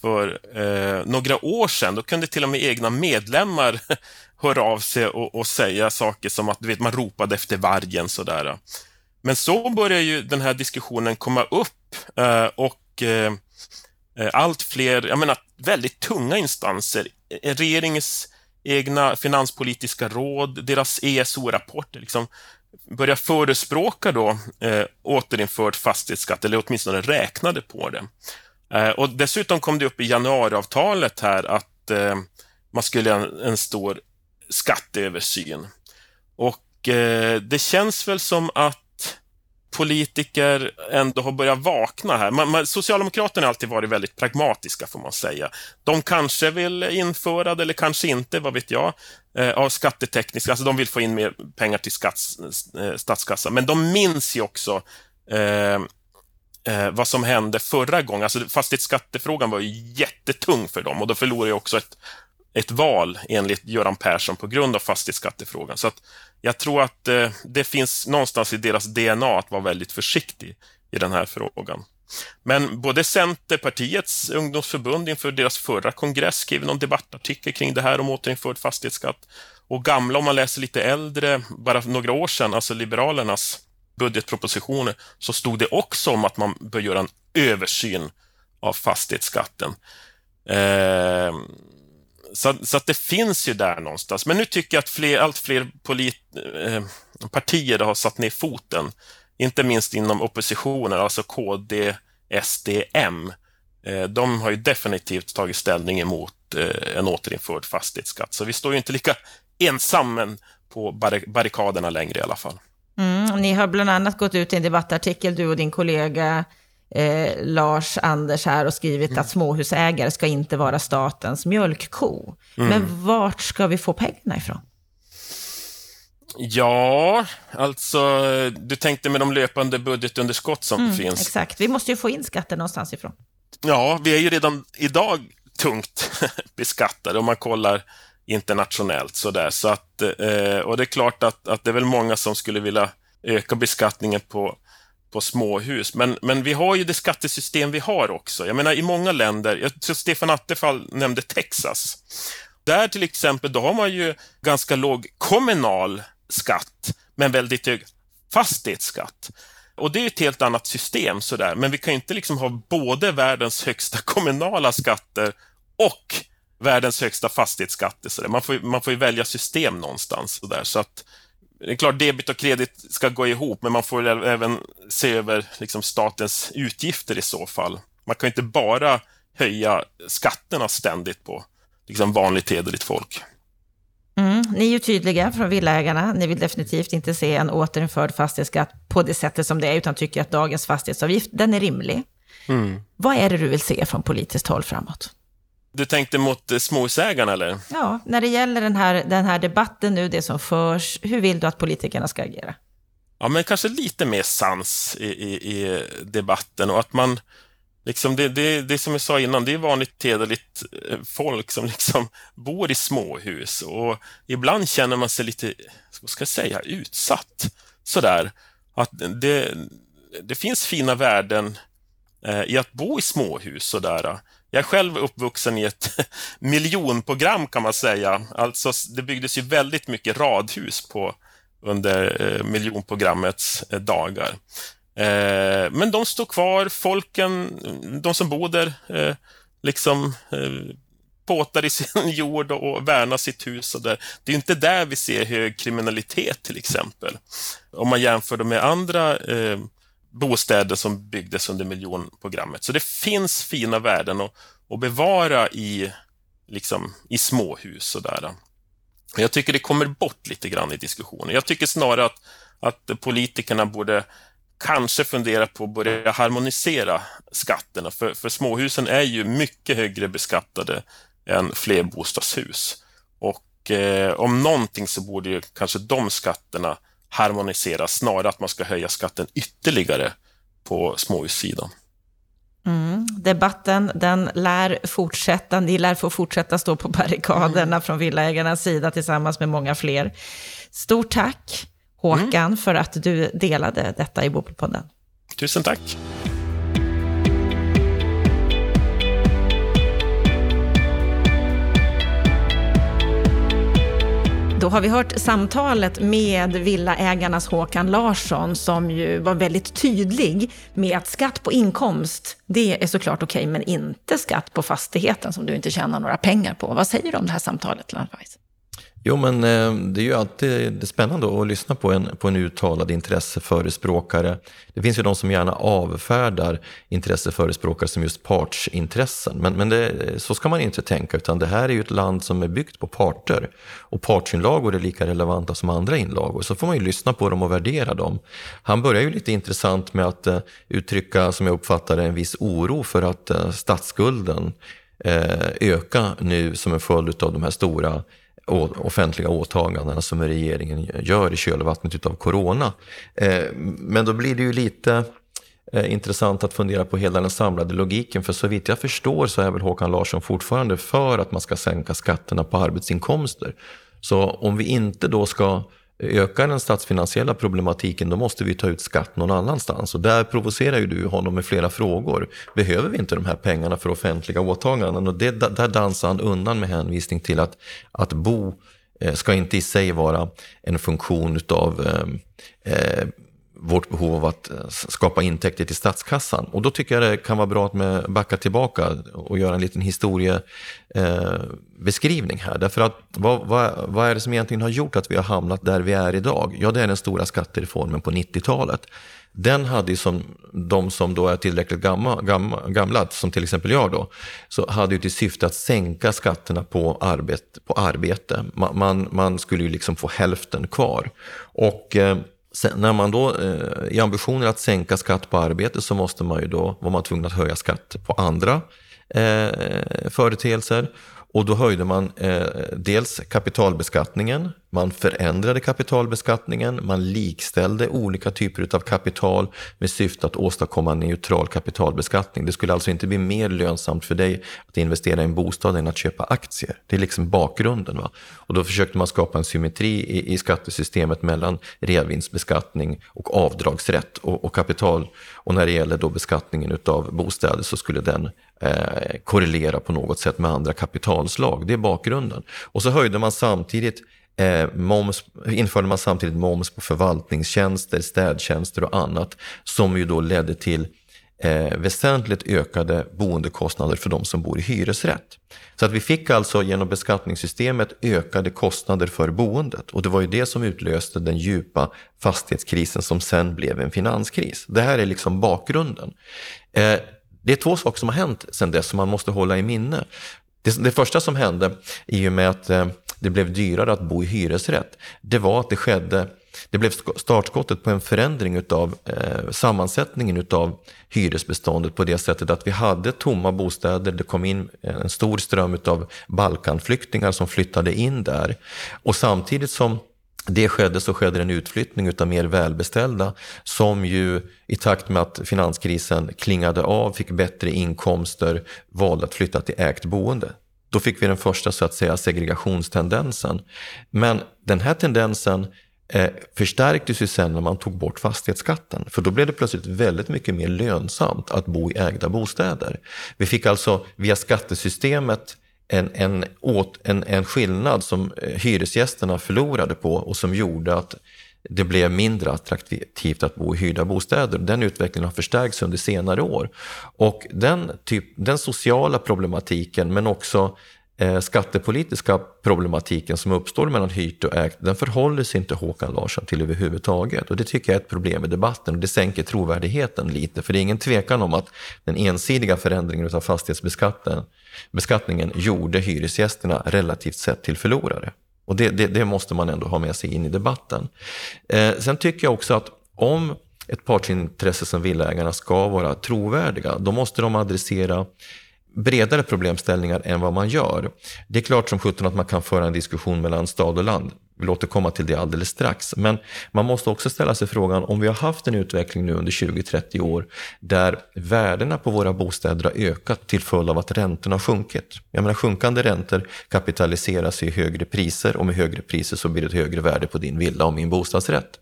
för eh, några år sedan. Då kunde till och med egna medlemmar <laughs> höra av sig och, och, säga saker som att du vet, man ropade efter vargen. Sådär. Men så börjar ju den här diskussionen komma upp eh, och eh, eh allt fler, jag menar väldigt tunga instanser, eh, regeringens egna finanspolitiska råd, deras ESO-rapporter, liksom, börja förespråka då eh, återinförd fastighetsskatt, eller åtminstone räknade på det. Eh, och dessutom kom det upp i januariavtalet här att eh, man skulle göra en, en stor skatteöversyn. Och eh, det känns väl som att politiker ändå har börjat vakna här. Man, man, Socialdemokraterna har alltid varit väldigt pragmatiska, får man säga. De kanske vill införa det, eller kanske inte, vad vet jag, eh, av skattetekniska, alltså de vill få in mer pengar till skats, eh, statskassan. Men de minns ju också eh, eh, vad som hände förra gången. Alltså fastighetsskattefrågan var ju jättetung för dem och då förlorade ju också ett, ett val enligt Göran Persson på grund av fastighetsskattefrågan. Så att jag tror att eh, det finns någonstans i deras DNA att vara väldigt försiktig i den här frågan. Men både Centerpartiets ungdomsförbund inför deras förra kongress skrev någon debattartikel kring det här om återinförd fastighetsskatt. Och gamla, om man läser lite äldre, bara några år sedan, alltså Liberalernas budgetpropositioner, så stod det också om att man bör göra en översyn av fastighetsskatten. Eh, så, så att det finns ju där någonstans. Men nu tycker jag att fler, allt fler polit, eh, partier har satt ner foten, inte minst inom oppositionen, alltså KD, SD, M. Eh, de har ju definitivt tagit ställning emot eh, en återinförd fastighetsskatt, så vi står ju inte lika ensamma på barrikaderna längre i alla fall. Mm, ni har bland annat gått ut i en debattartikel, du och din kollega eh, Lars Anders här och skrivit mm. att småhusägare ska inte vara statens mjölkko. Mm. Men vart ska vi få pengarna ifrån? Ja, alltså du tänkte med de löpande budgetunderskott som mm, finns. Exakt, vi måste ju få in skatter någonstans ifrån. Ja, vi är ju redan idag tungt <laughs> beskattade om man kollar internationellt sådär. Så att, eh, och det är klart att, att det är väl många som skulle vilja öka beskattningen på på småhus. Men, men vi har ju det skattesystem vi har också. Jag menar i många länder, jag tror Stefan Attefall nämnde Texas. Där till exempel, då har man ju ganska låg kommunal skatt, men väldigt hög fastighetsskatt. Och det är ett helt annat system sådär, men vi kan inte liksom ha både världens högsta <laughs> kommunala skatter och världens högsta fastighetsskatter. Så man, får, man får ju välja system någonstans. Så, där. så att det är klart debit och kredit ska gå ihop, men man får även se över liksom, statens utgifter i så fall. Man kan inte bara höja skatterna ständigt på liksom, vanligt hederligt folk. Mm, ni är ju tydliga från Villaägarna. Ni vill definitivt inte se en återinförd fastighetsskatt på det sättet som det är, utan tycker att dagens fastighetsavgift, den är rimlig. Mm. Vad är det du vill se från politiskt håll framåt? Du tänkte mot eh, småhusägarna eller? Ja, när det gäller den här, den här debatten nu, det som förs, hur vill du att politikerna ska agera? Ja, men kanske lite mer sans i, i, i debatten och att man Liksom det, det, det som jag sa innan, det är vanligt hederligt eh, folk som <laughs> liksom bor i småhus och ibland känner man sig lite, vad ska jag säga, utsatt. Sådär. Att det, det finns fina värden eh, i att bo i småhus sådär. Jag är själv uppvuxen i ett <laughs> miljonprogram kan man säga. Alltså, det byggdes ju väldigt mycket radhus på under eh, miljonprogrammets eh, dagar. Eh, men de står kvar, folken, de som bor där, eh, liksom eh, påtar i <laughs> sin jord och värnar sitt hus. Och där. Det är inte där vi ser hög kriminalitet till exempel. Om man jämför det med andra eh, bostäder som byggdes under miljonprogrammet. Så det finns fina värden att, att bevara i, liksom, i småhus. Och där. Jag tycker det kommer bort lite grann i diskussionen. Jag tycker snarare att, att politikerna borde kanske fundera på att börja harmonisera skatterna, för, för småhusen är ju mycket högre beskattade än flerbostadshus. Och eh, om någonting så borde ju kanske de skatterna harmonisera snarare att man ska höja skatten ytterligare på småhussidan. Mm. Debatten den lär fortsätta. Ni lär få fortsätta stå på barrikaderna mm. från villaägarnas sida tillsammans med många fler. Stort tack Håkan mm. för att du delade detta i Bopelpodden. Tusen tack. Då har vi hört samtalet med villaägarnas Håkan Larsson som ju var väldigt tydlig med att skatt på inkomst, det är såklart okej, okay, men inte skatt på fastigheten som du inte tjänar några pengar på. Vad säger du om det här samtalet, Lennart Jo, men eh, det är ju alltid spännande att lyssna på en, på en uttalad intresseförespråkare. Det finns ju de som gärna avfärdar intresseförespråkare som just partsintressen. Men, men det, så ska man inte tänka, utan det här är ju ett land som är byggt på parter. Och partsinlagor är lika relevanta som andra inlagor. Så får man ju lyssna på dem och värdera dem. Han börjar ju lite intressant med att uh, uttrycka, som jag uppfattar det, en viss oro för att uh, statsskulden uh, ökar nu som en följd av de här stora offentliga åtagandena som regeringen gör i kölvattnet utav corona. Eh, men då blir det ju lite eh, intressant att fundera på hela den samlade logiken. För så vitt jag förstår så är väl Håkan Larsson fortfarande för att man ska sänka skatterna på arbetsinkomster. Så om vi inte då ska ökar den statsfinansiella problematiken då måste vi ta ut skatt någon annanstans. Och där provocerar ju du honom med flera frågor. Behöver vi inte de här pengarna för offentliga åtaganden? Och det, där dansar han undan med hänvisning till att, att bo eh, ska inte i sig vara en funktion utav eh, eh vårt behov av att eh, skapa intäkter till statskassan. Och då tycker jag det kan vara bra att backa tillbaka och göra en liten historiebeskrivning eh, här. Därför att vad, vad, vad är det som egentligen har gjort att vi har hamnat där vi är idag? Ja, det är den stora skattereformen på 90-talet. Den hade ju som de som då är tillräckligt gamla, gamla, gamla, som till exempel jag då, så hade ju till syfte att sänka skatterna på arbete. På arbete. Man, man, man skulle ju liksom få hälften kvar. Och eh, Sen, när man då, eh, i ambitionen att sänka skatt på arbete så måste man ju då, var man tvungen att höja skatt på andra eh, företeelser. Och då höjde man eh, dels kapitalbeskattningen, man förändrade kapitalbeskattningen, man likställde olika typer av kapital med syfte att åstadkomma en neutral kapitalbeskattning. Det skulle alltså inte bli mer lönsamt för dig att investera i en bostad än att köpa aktier. Det är liksom bakgrunden. Va? Och då försökte man skapa en symmetri i, i skattesystemet mellan reavinstbeskattning och avdragsrätt och, och kapital. Och när det gäller då beskattningen av bostäder så skulle den eh, korrelera på något sätt med andra kapital kapitalslag. Det är bakgrunden. Och så höjde man samtidigt eh, moms, införde man samtidigt moms på förvaltningstjänster, städtjänster och annat som ju då ledde till eh, väsentligt ökade boendekostnader för de som bor i hyresrätt. Så att vi fick alltså genom beskattningssystemet ökade kostnader för boendet och det var ju det som utlöste den djupa fastighetskrisen som sen blev en finanskris. Det här är liksom bakgrunden. Eh, det är två saker som har hänt sen dess som man måste hålla i minne. Det, det första som hände i och med att eh, det blev dyrare att bo i hyresrätt, det var att det skedde det blev startskottet på en förändring av eh, sammansättningen utav hyresbeståndet på det sättet att vi hade tomma bostäder, det kom in en stor ström av Balkanflyktingar som flyttade in där. Och samtidigt som det skedde så skedde en utflyttning av mer välbeställda som ju i takt med att finanskrisen klingade av, fick bättre inkomster, valde att flytta till ägt boende. Då fick vi den första så att säga segregationstendensen. Men den här tendensen eh, förstärktes ju sen när man tog bort fastighetsskatten. För då blev det plötsligt väldigt mycket mer lönsamt att bo i ägda bostäder. Vi fick alltså via skattesystemet en, en, åt, en, en skillnad som eh, hyresgästerna förlorade på och som gjorde att det blev mindre attraktivt att bo i hyrda bostäder. Den utvecklingen har förstärkts under senare år. Och den, typ, den sociala problematiken men också eh, skattepolitiska problematiken som uppstår mellan hyrt och ägt, den förhåller sig inte Håkan Larsson till överhuvudtaget. Och det tycker jag är ett problem i debatten och det sänker trovärdigheten lite. För det är ingen tvekan om att den ensidiga förändringen av fastighetsbeskattningen gjorde hyresgästerna relativt sett till förlorare. Och det, det, det måste man ändå ha med sig in i debatten. Eh, sen tycker jag också att om ett partsintresse som villaägarna ska vara trovärdiga, då måste de adressera bredare problemställningar än vad man gör. Det är klart som sjutton att man kan föra en diskussion mellan stad och land. Vi låter komma till det alldeles strax. Men man måste också ställa sig frågan om vi har haft en utveckling nu under 20-30 år där värdena på våra bostäder har ökat till följd av att räntorna har sjunkit. Jag menar sjunkande räntor kapitaliseras i högre priser och med högre priser så blir det ett högre värde på din villa och min bostadsrätt.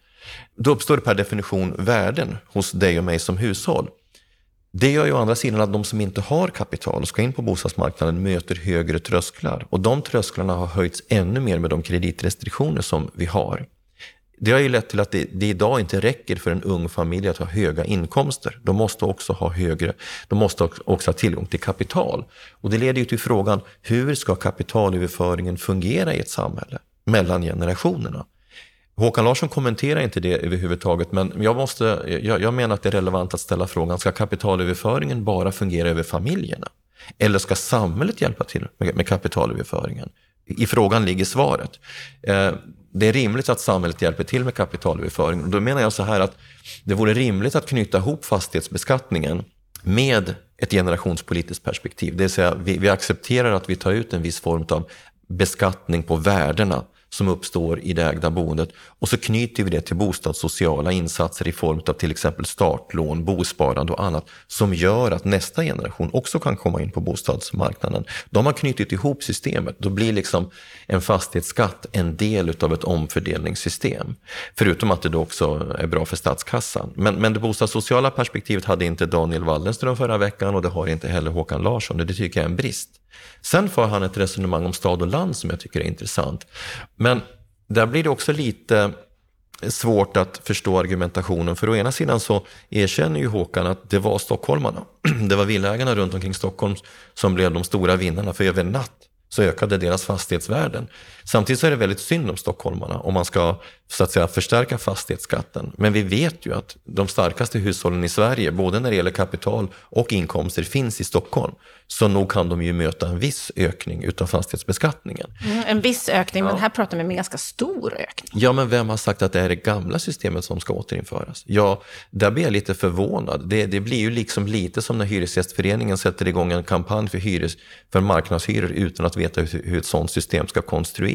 Då uppstår det per definition värden hos dig och mig som hushåll. Det gör ju å andra sidan att de som inte har kapital och ska in på bostadsmarknaden möter högre trösklar. Och de trösklarna har höjts ännu mer med de kreditrestriktioner som vi har. Det har ju lett till att det, det, idag inte räcker för en ung familj att ha höga inkomster. De måste också ha högre, de måste också ha tillgång till kapital. Och det leder ju till frågan, hur ska kapitalöverföringen fungera i ett samhälle mellan generationerna? Håkan Larsson kommenterar inte det överhuvudtaget, men jag, måste, jag, jag menar att det är relevant att ställa frågan, ska kapitalöverföringen bara fungera över familjerna? Eller ska samhället hjälpa till med, med kapitalöverföringen? I frågan ligger svaret. Eh, det är rimligt att samhället hjälper till med kapitalöverföring. Då menar jag så här att det vore rimligt att knyta ihop fastighetsbeskattningen med ett generationspolitiskt perspektiv. Det vill säga vi, vi accepterar att vi tar ut en viss form av beskattning på värdena som uppstår i det ägda boendet och så knyter vi det till bostadssociala insatser i form av till exempel startlån, bosparande och annat som gör att nästa generation också kan komma in på bostadsmarknaden. De har knutit ihop systemet. Då blir liksom en fastighetsskatt en del av ett omfördelningssystem. Förutom att det då också är bra för statskassan. Men, men det bostadssociala perspektivet hade inte Daniel Waldenström förra veckan och det har inte heller Håkan Larsson. Det tycker jag är en brist. Sen får han ett resonemang om stad och land som jag tycker är intressant. Men där blir det också lite svårt att förstå argumentationen. För å ena sidan så erkänner ju Håkan att det var stockholmarna, <clears throat> det var villaägarna runt omkring Stockholm som blev de stora vinnarna. För över en natt så ökade deras fastighetsvärden. Samtidigt så är det väldigt synd om stockholmarna om man ska så att säga, förstärka fastighetsskatten. Men vi vet ju att de starkaste hushållen i Sverige, både när det gäller kapital och inkomster, finns i Stockholm. Så nog kan de ju möta en viss ökning utav fastighetsbeskattningen. Mm, en viss ökning, ja. men här pratar vi om en ganska stor ökning. Ja, men vem har sagt att det är det gamla systemet som ska återinföras? Ja, där blir jag lite förvånad. Det, det blir ju liksom lite som när Hyresgästföreningen sätter igång en kampanj för, hyres, för marknadshyror utan att veta hur, hur ett sådant system ska konstrueras.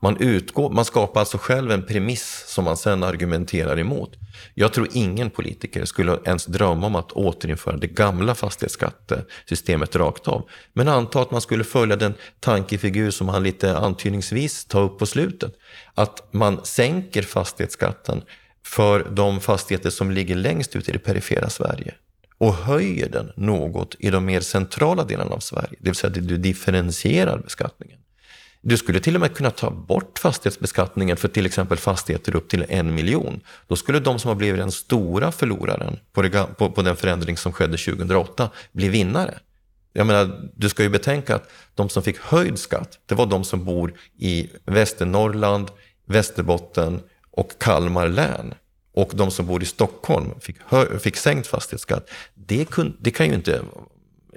Man, utgår, man skapar alltså själv en premiss som man sen argumenterar emot. Jag tror ingen politiker skulle ens drömma om att återinföra det gamla fastighetsskattesystemet rakt av. Men anta att man skulle följa den tankefigur som han lite antydningsvis tar upp på slutet. Att man sänker fastighetsskatten för de fastigheter som ligger längst ut i det perifera Sverige och höjer den något i de mer centrala delarna av Sverige. Det vill säga att du differentierar beskattningen. Du skulle till och med kunna ta bort fastighetsbeskattningen för till exempel fastigheter upp till en miljon. Då skulle de som har blivit den stora förloraren på, det, på, på den förändring som skedde 2008 bli vinnare. Jag menar, du ska ju betänka att de som fick höjd skatt, det var de som bor i Västernorrland, Västerbotten och Kalmar län. Och de som bor i Stockholm fick, fick sänkt fastighetsskatt. Det, kun, det kan ju inte,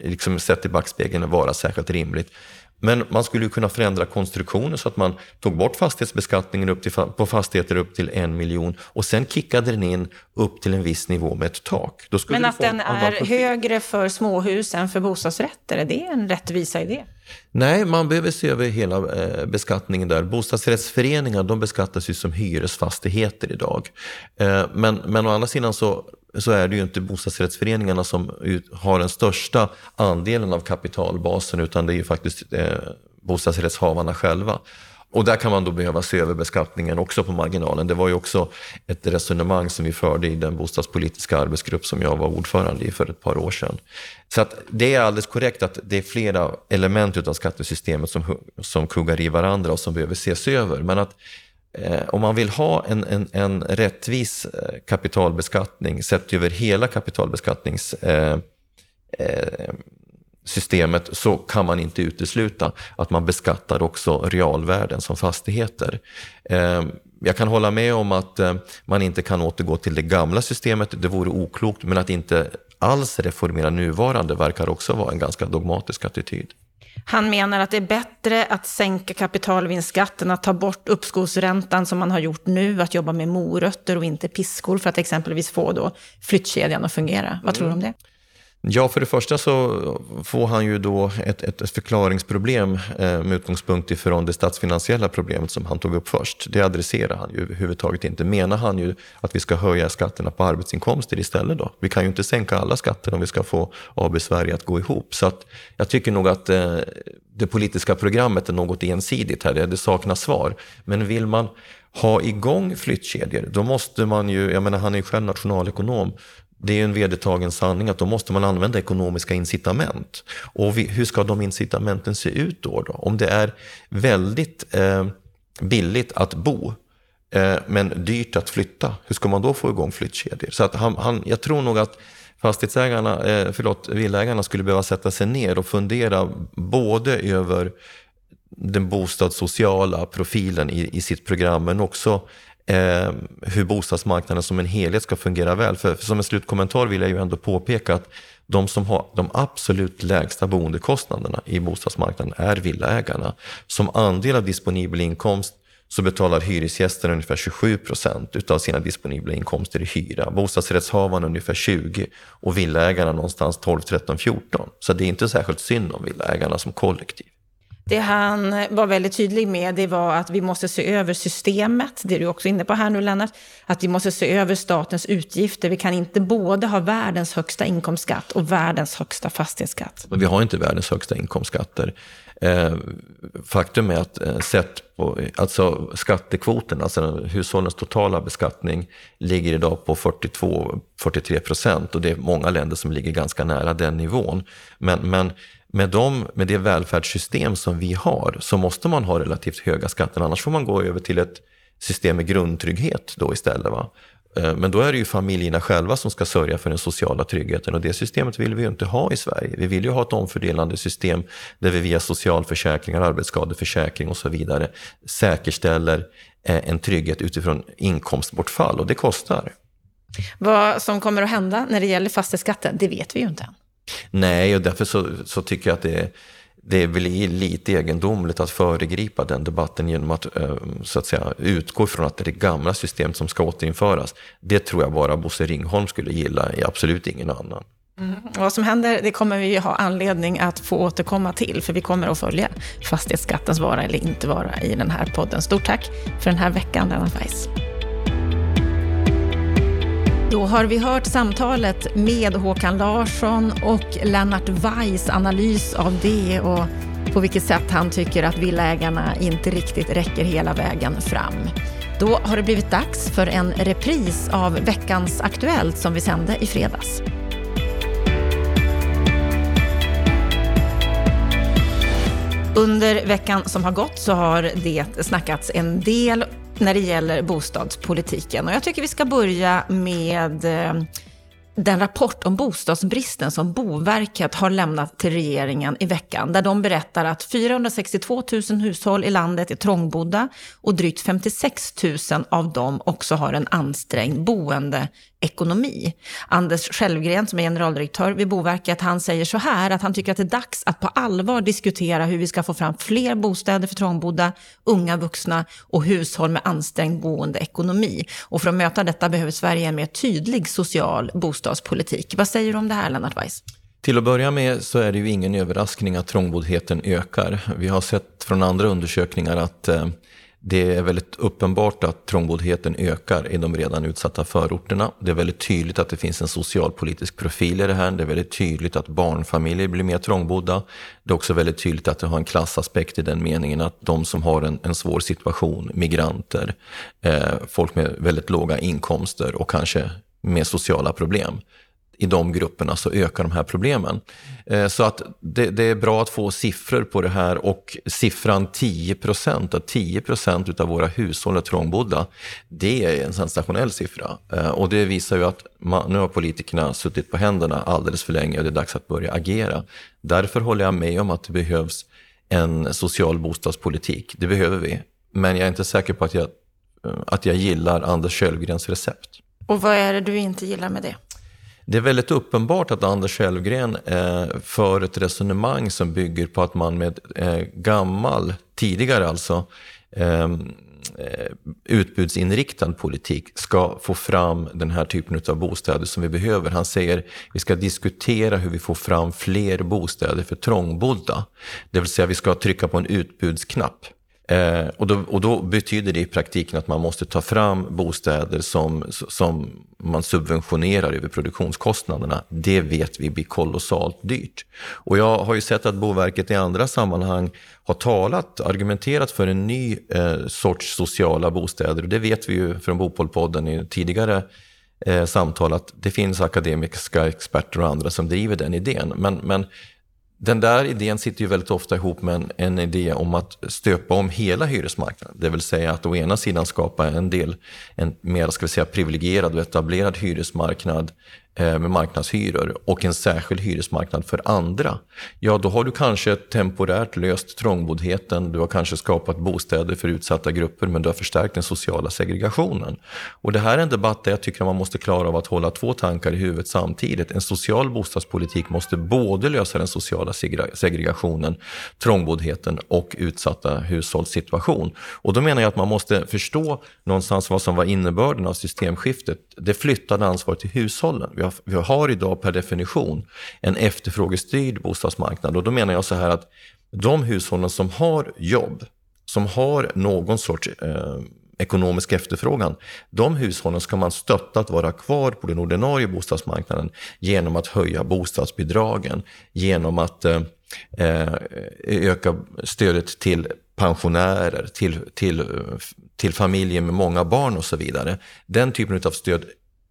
liksom sett i backspegeln, vara särskilt rimligt. Men man skulle kunna förändra konstruktionen så att man tog bort fastighetsbeskattningen upp till, på fastigheter upp till en miljon och sen kickade den in upp till en viss nivå med ett tak. Men att den är högre för småhus än för bostadsrätter, är det en rättvisa idé? Nej, man behöver se över hela eh, beskattningen där. Bostadsrättsföreningar de beskattas ju som hyresfastigheter idag. Eh, men, men å andra sidan så så är det ju inte bostadsrättsföreningarna som har den största andelen av kapitalbasen utan det är ju faktiskt eh, bostadsrättshavarna själva. Och där kan man då behöva se över beskattningen också på marginalen. Det var ju också ett resonemang som vi förde i den bostadspolitiska arbetsgrupp som jag var ordförande i för ett par år sedan. Så att det är alldeles korrekt att det är flera element av skattesystemet som, som kuggar i varandra och som behöver ses över. Men att Eh, om man vill ha en, en, en rättvis eh, kapitalbeskattning sett över hela kapitalbeskattningssystemet eh, så kan man inte utesluta att man beskattar också realvärden som fastigheter. Jag kan hålla med om att man inte kan återgå till det gamla systemet, det vore oklokt, men att inte alls reformera nuvarande verkar också vara en ganska dogmatisk attityd. Han menar att det är bättre att sänka kapitalvinstskatten, att ta bort uppskovsräntan som man har gjort nu, att jobba med morötter och inte piskor för att exempelvis få då flyttkedjan att fungera. Vad tror du om det? Ja, för det första så får han ju då ett, ett förklaringsproblem eh, med utgångspunkt ifrån det statsfinansiella problemet som han tog upp först. Det adresserar han ju överhuvudtaget inte. Menar han ju att vi ska höja skatterna på arbetsinkomster istället då? Vi kan ju inte sänka alla skatter om vi ska få AB Sverige att gå ihop. Så att jag tycker nog att eh, det politiska programmet är något ensidigt här, det saknas svar. Men vill man ha igång flyttkedjor, då måste man ju, jag menar han är ju själv nationalekonom, det är ju en vedertagen sanning att då måste man använda ekonomiska incitament. Och vi, hur ska de incitamenten se ut då? då? Om det är väldigt eh, billigt att bo, eh, men dyrt att flytta, hur ska man då få igång flyttkedjor? Så att han, han, jag tror nog att fastighetsägarna, eh, förlåt, villägarna skulle behöva sätta sig ner och fundera både över den bostadssociala profilen i, i sitt program, men också eh, hur bostadsmarknaden som en helhet ska fungera väl. För, för som en slutkommentar vill jag ju ändå påpeka att de som har de absolut lägsta boendekostnaderna i bostadsmarknaden är villaägarna. Som andel av disponibel inkomst så betalar hyresgästen ungefär 27 procent av sina disponibla inkomster i hyra. Bostadsrättshavarna ungefär 20 och villaägarna någonstans 12, 13, 14. Så det är inte särskilt synd om villaägarna som kollektiv. Det han var väldigt tydlig med det var att vi måste se över systemet, det är du också inne på här nu Lennart, att vi måste se över statens utgifter. Vi kan inte både ha världens högsta inkomstskatt och världens högsta fastighetsskatt. Vi har inte världens högsta inkomstskatter. Eh, faktum är att eh, sett på alltså skattekvoten, alltså hushållens totala beskattning, ligger idag på 42-43 procent och det är många länder som ligger ganska nära den nivån. Men, men med, de, med det välfärdssystem som vi har så måste man ha relativt höga skatter, annars får man gå över till ett system med grundtrygghet då istället. Va? Eh, men då är det ju familjerna själva som ska sörja för den sociala tryggheten och det systemet vill vi ju inte ha i Sverige. Vi vill ju ha ett omfördelande system där vi via socialförsäkringar, arbetsskadeförsäkring och så vidare säkerställer eh, en trygghet utifrån inkomstbortfall och det kostar. Vad som kommer att hända när det gäller fastighetsskatten, det vet vi ju inte än. Nej, och därför så, så tycker jag att det är, det blir lite egendomligt att föregripa den debatten genom att, eh, så att säga, utgå från att det är det gamla systemet som ska återinföras. Det tror jag bara Bosse Ringholm skulle gilla, absolut ingen annan. Mm. Vad som händer, det kommer vi ha anledning att få återkomma till, för vi kommer att följa fastighetsskattens vara eller inte vara i den här podden. Stort tack för den här veckan, Lennart Weiss. Då har vi hört samtalet med Håkan Larsson och Lennart Weiss analys av det och på vilket sätt han tycker att villägarna inte riktigt räcker hela vägen fram. Då har det blivit dags för en repris av veckans Aktuellt som vi sände i fredags. Under veckan som har gått så har det snackats en del när det gäller bostadspolitiken. Och jag tycker vi ska börja med eh, den rapport om bostadsbristen som Boverket har lämnat till regeringen i veckan, där de berättar att 462 000 hushåll i landet är trångbodda och drygt 56 000 av dem också har en ansträngd ekonomi. Anders Självgren, som är generaldirektör vid Boverket, han säger så här att han tycker att det är dags att på allvar diskutera hur vi ska få fram fler bostäder för trångbodda, unga vuxna och hushåll med ansträngd boendeekonomi. Och för att möta detta behöver Sverige en mer tydlig social bostadspolitik. Vad säger du om det här, Lennart Weiss? Till att börja med så är det ju ingen överraskning att trångboddheten ökar. Vi har sett från andra undersökningar att eh, det är väldigt uppenbart att trångboddheten ökar i de redan utsatta förorterna. Det är väldigt tydligt att det finns en socialpolitisk profil i det här. Det är väldigt tydligt att barnfamiljer blir mer trångbodda. Det är också väldigt tydligt att det har en klassaspekt i den meningen att de som har en, en svår situation, migranter, eh, folk med väldigt låga inkomster och kanske med sociala problem, i de grupperna så ökar de här problemen. Eh, så att det, det, är bra att få siffror på det här och siffran 10 procent, att 10 procent av våra hushåll är trångbodda, det är en sensationell siffra. Eh, och det visar ju att man, nu har politikerna suttit på händerna alldeles för länge och det är dags att börja agera. Därför håller jag med om att det behövs en social bostadspolitik. Det behöver vi. Men jag är inte säker på att jag, eh, att jag gillar Anders Kjellgrens recept. Och vad är det du inte gillar med det? Det är väldigt uppenbart att Anders Hellgren eh, för ett resonemang som bygger på att man med eh, gammal, tidigare alltså, ehm, eh, utbudsinriktad politik ska få fram den här typen av bostäder som vi behöver. Han säger att vi ska diskutera hur vi får fram fler bostäder för trångbodda. Det vill säga vi ska trycka på en utbudsknapp. Eh, och, då, och då betyder det i praktiken att man måste ta fram bostäder som, som man subventionerar över produktionskostnaderna. Det vet vi blir kolossalt dyrt. Och jag har ju sett att Boverket i andra sammanhang har talat, argumenterat för en ny eh, sorts sociala bostäder. Och det vet vi ju från Bopolpodden i tidigare eh, samtal att det finns akademiska experter och andra som driver den idén. Men, men den där idén sitter ju väldigt ofta ihop med en, en, idé om att stöpa om hela hyresmarknaden. Det vill säga att å ena sidan skapa en del, en mer ska vi säga, privilegierad och etablerad hyresmarknad Eh, med marknadshyror och en särskild hyresmarknad för andra, ja då har du kanske temporärt löst trångboddheten, du har kanske skapat bostäder för utsatta grupper men du har förstärkt den sociala segregationen. Och det här är en debatt där jag tycker att man måste klara av att hålla två tankar i huvudet samtidigt. En social bostadspolitik måste både lösa den sociala segregationen, trångboddheten och utsatta hushållssituation. Och då menar jag att man måste förstå någonstans vad som var innebörden av systemskiftet. Det flyttade ansvaret till hushållen vi har, vi har idag per definition en efterfrågestyrd bostadsmarknad. Och då menar jag så här att de hushållen som har jobb, som har någon sorts eh, ekonomisk efterfrågan, de hushållen ska man stötta att vara kvar på den ordinarie bostadsmarknaden genom att höja bostadsbidragen, genom att eh, eh öka stödet till pensionärer, till, till, eh, till familjer med många barn och så vidare. Den typen av stöd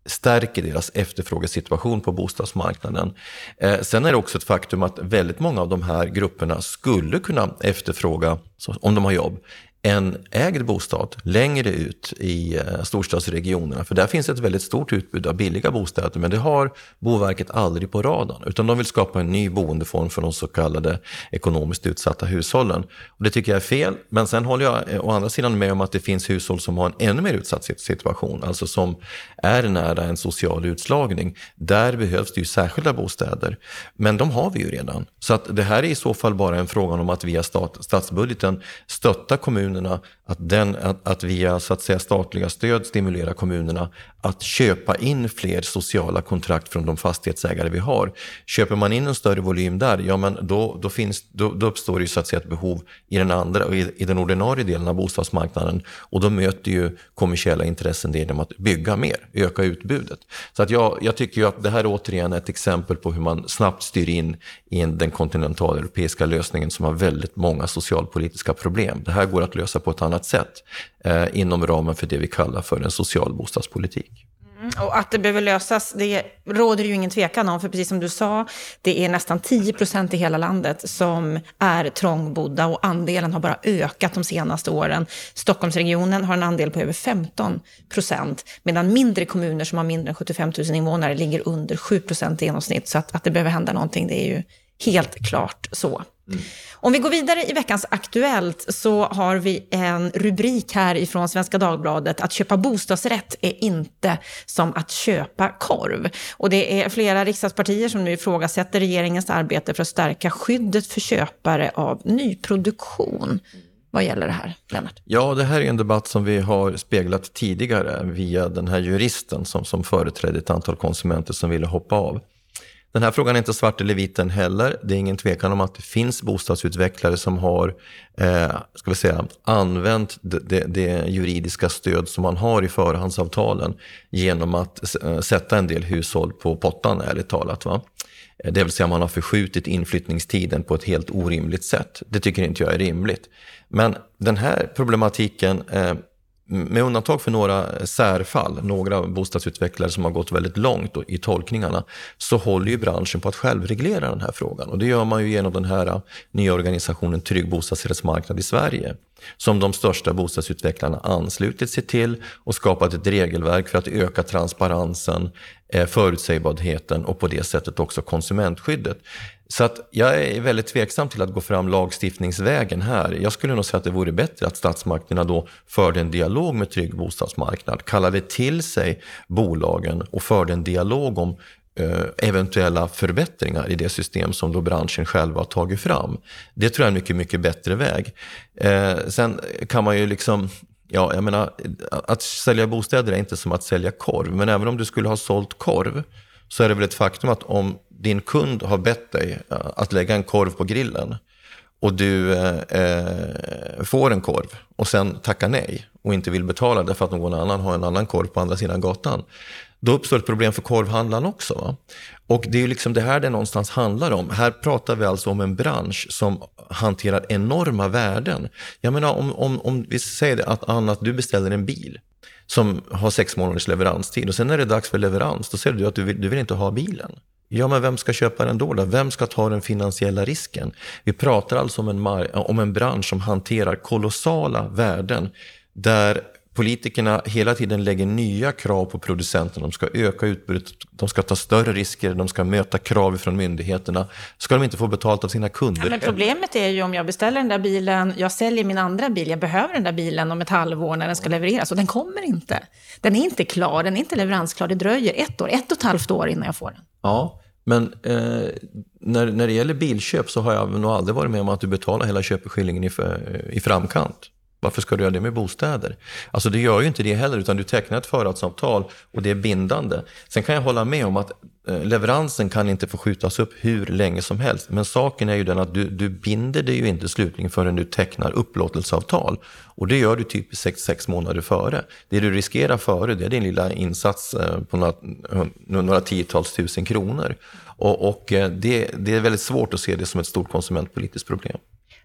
stärker deras efterfrågesituation på bostadsmarknaden. Eh, sen är det också ett faktum att väldigt många av de här grupperna skulle kunna efterfråga, om de har jobb, en ägd bostad längre ut i eh, storstadsregionerna. För där finns ett väldigt stort utbud av billiga bostäder, men det har Boverket aldrig på radarn. Utan de vill skapa en ny boendeform för de så kallade ekonomiskt utsatta hushållen. Och det tycker jag är fel, men sen håller jag eh, å andra sidan med om att det finns hushåll som har en ännu mer utsatt situation, alltså som är nära en social utslagning. Där behövs det ju särskilda bostäder, men de har vi ju redan. Så att det här är i så fall bara en fråga om att via stat, statsbudgeten stötta kommuner kommunerna att, den, att, att via så att säga, statliga stöd stimulera kommunerna att köpa in fler sociala kontrakt från de fastighetsägare vi har. Köper man in en större volym där, ja men då, då, finns, då, då uppstår det ju så att säga ett behov i den andra, i, i den ordinarie delen av bostadsmarknaden och då möter ju kommersiella intressen det genom att bygga mer, öka utbudet. Så att jag, jag tycker ju att det här är återigen ett exempel på hur man snabbt styr in i den kontinentaleuropeiska lösningen som har väldigt många socialpolitiska problem. Det här går att lösa på ett annat sätt eh, inom ramen för det vi kallar för en social bostadspolitik. Mm, och att det behöver lösas, det råder ju ingen tvekan om, för precis som du sa, det är nästan 10 procent i hela landet som är trångbodda och andelen har bara ökat de senaste åren. Stockholmsregionen har en andel på över 15 procent, medan mindre kommuner som har mindre än 75 000 invånare ligger under 7 procent i genomsnitt. Så att, att det behöver hända någonting, det är ju helt klart så. Mm. Om vi går vidare i veckans Aktuellt så har vi en rubrik här ifrån Svenska Dagbladet. Att köpa bostadsrätt är inte som att köpa korv. Och det är flera riksdagspartier som nu ifrågasätter regeringens arbete för att stärka skyddet för köpare av nyproduktion. Vad gäller det här, Lennart? Ja, det här är en debatt som vi har speglat tidigare via den här juristen som, som företrädde ett antal konsumenter som ville hoppa av. Den här frågan är inte svart eller vit den heller. Det är ingen tvekan om att det finns bostadsutvecklare som har eh, ska vi säga, använt det, det, det, juridiska stöd som man har i förhandsavtalen genom att eh, sätta en del hushåll på pottan, ärligt talat. Va? Eh, det vill säga man har förskjutit inflyttningstiden på ett helt orimligt sätt. Det tycker inte jag är rimligt. Men den här problematiken eh, med undantag för några eh, särfall, några bostadsutvecklare som har gått väldigt långt i tolkningarna, så håller ju branschen på att självreglera den här frågan. Och det gör man ju genom den här eh, nya organisationen Trygg bostadsrättsmarknad i Sverige, som de största bostadsutvecklarna anslutit sig till och skapat ett regelverk för att öka transparensen, eh, förutsägbarheten och på det sättet också konsumentskyddet. Så att jag är väldigt tveksam till att gå fram lagstiftningsvägen här. Jag skulle nog säga att det vore bättre att statsmakterna då förde en dialog med Trygg bostadsmarknad, kallade till sig bolagen och förde en dialog om eh, eventuella förbättringar i det system som då branschen själv har tagit fram. Det tror jag är en mycket, mycket bättre väg. Eh, sen kan man ju liksom Ja, jag menar, att sälja bostäder är inte som att sälja korv. Men även om du skulle ha sålt korv så är det väl ett faktum att om din kund har bett dig eh, att lägga en korv på grillen och du eh, eh, får en korv och sen tackar nej och inte vill betala därför att någon annan har en annan korv på andra sidan gatan. Då uppstår ett problem för korvhandlaren också. Va? Och det är ju liksom det här det någonstans handlar om. Här pratar vi alltså om en bransch som hanterar enorma värden. Jag menar om, om, om vi säger att Anna, att du beställer en bil som har sex månaders leveranstid och sen när det är dags för leverans, då säger du att du vill, du vill inte ha bilen. Ja, men vem ska köpa den då, då? Vem ska ta den finansiella risken? Vi pratar alltså om en, om en bransch som hanterar kolossala värden där politikerna hela tiden lägger nya krav på producenterna. De ska öka utbudet, de ska ta större risker, de ska möta krav från myndigheterna. Ska de inte få betalt av sina kunder? Ja, men problemet är ju om jag beställer den där bilen, jag säljer min andra bil, jag behöver den där bilen om ett halvår när den ska levereras och den kommer inte. Den är inte klar, den är inte leveransklar, det dröjer ett år, ett och ett halvt år innan jag får den. Ja, men eh, när, när det gäller bilköp så har jag nog aldrig varit med om att du betalar hela köpeskillingen i, i framkant. Varför ska du göra det med bostäder? Alltså det gör ju inte det heller, utan du tecknar ett förhandsavtal och det är bindande. Sen kan jag hålla med om att eh, leveransen kan inte få skjutas upp hur länge som helst. Men saken är ju den att du, du binder dig ju inte slutligen förrän du tecknar upplåtelseavtal. Och det gör du typ sex, sex månader före. Det du riskerar före det är din lilla insats eh, på några, några tiotals tusen kronor. Och, och eh, det, det är väldigt svårt att se det som ett stort konsumentpolitiskt problem.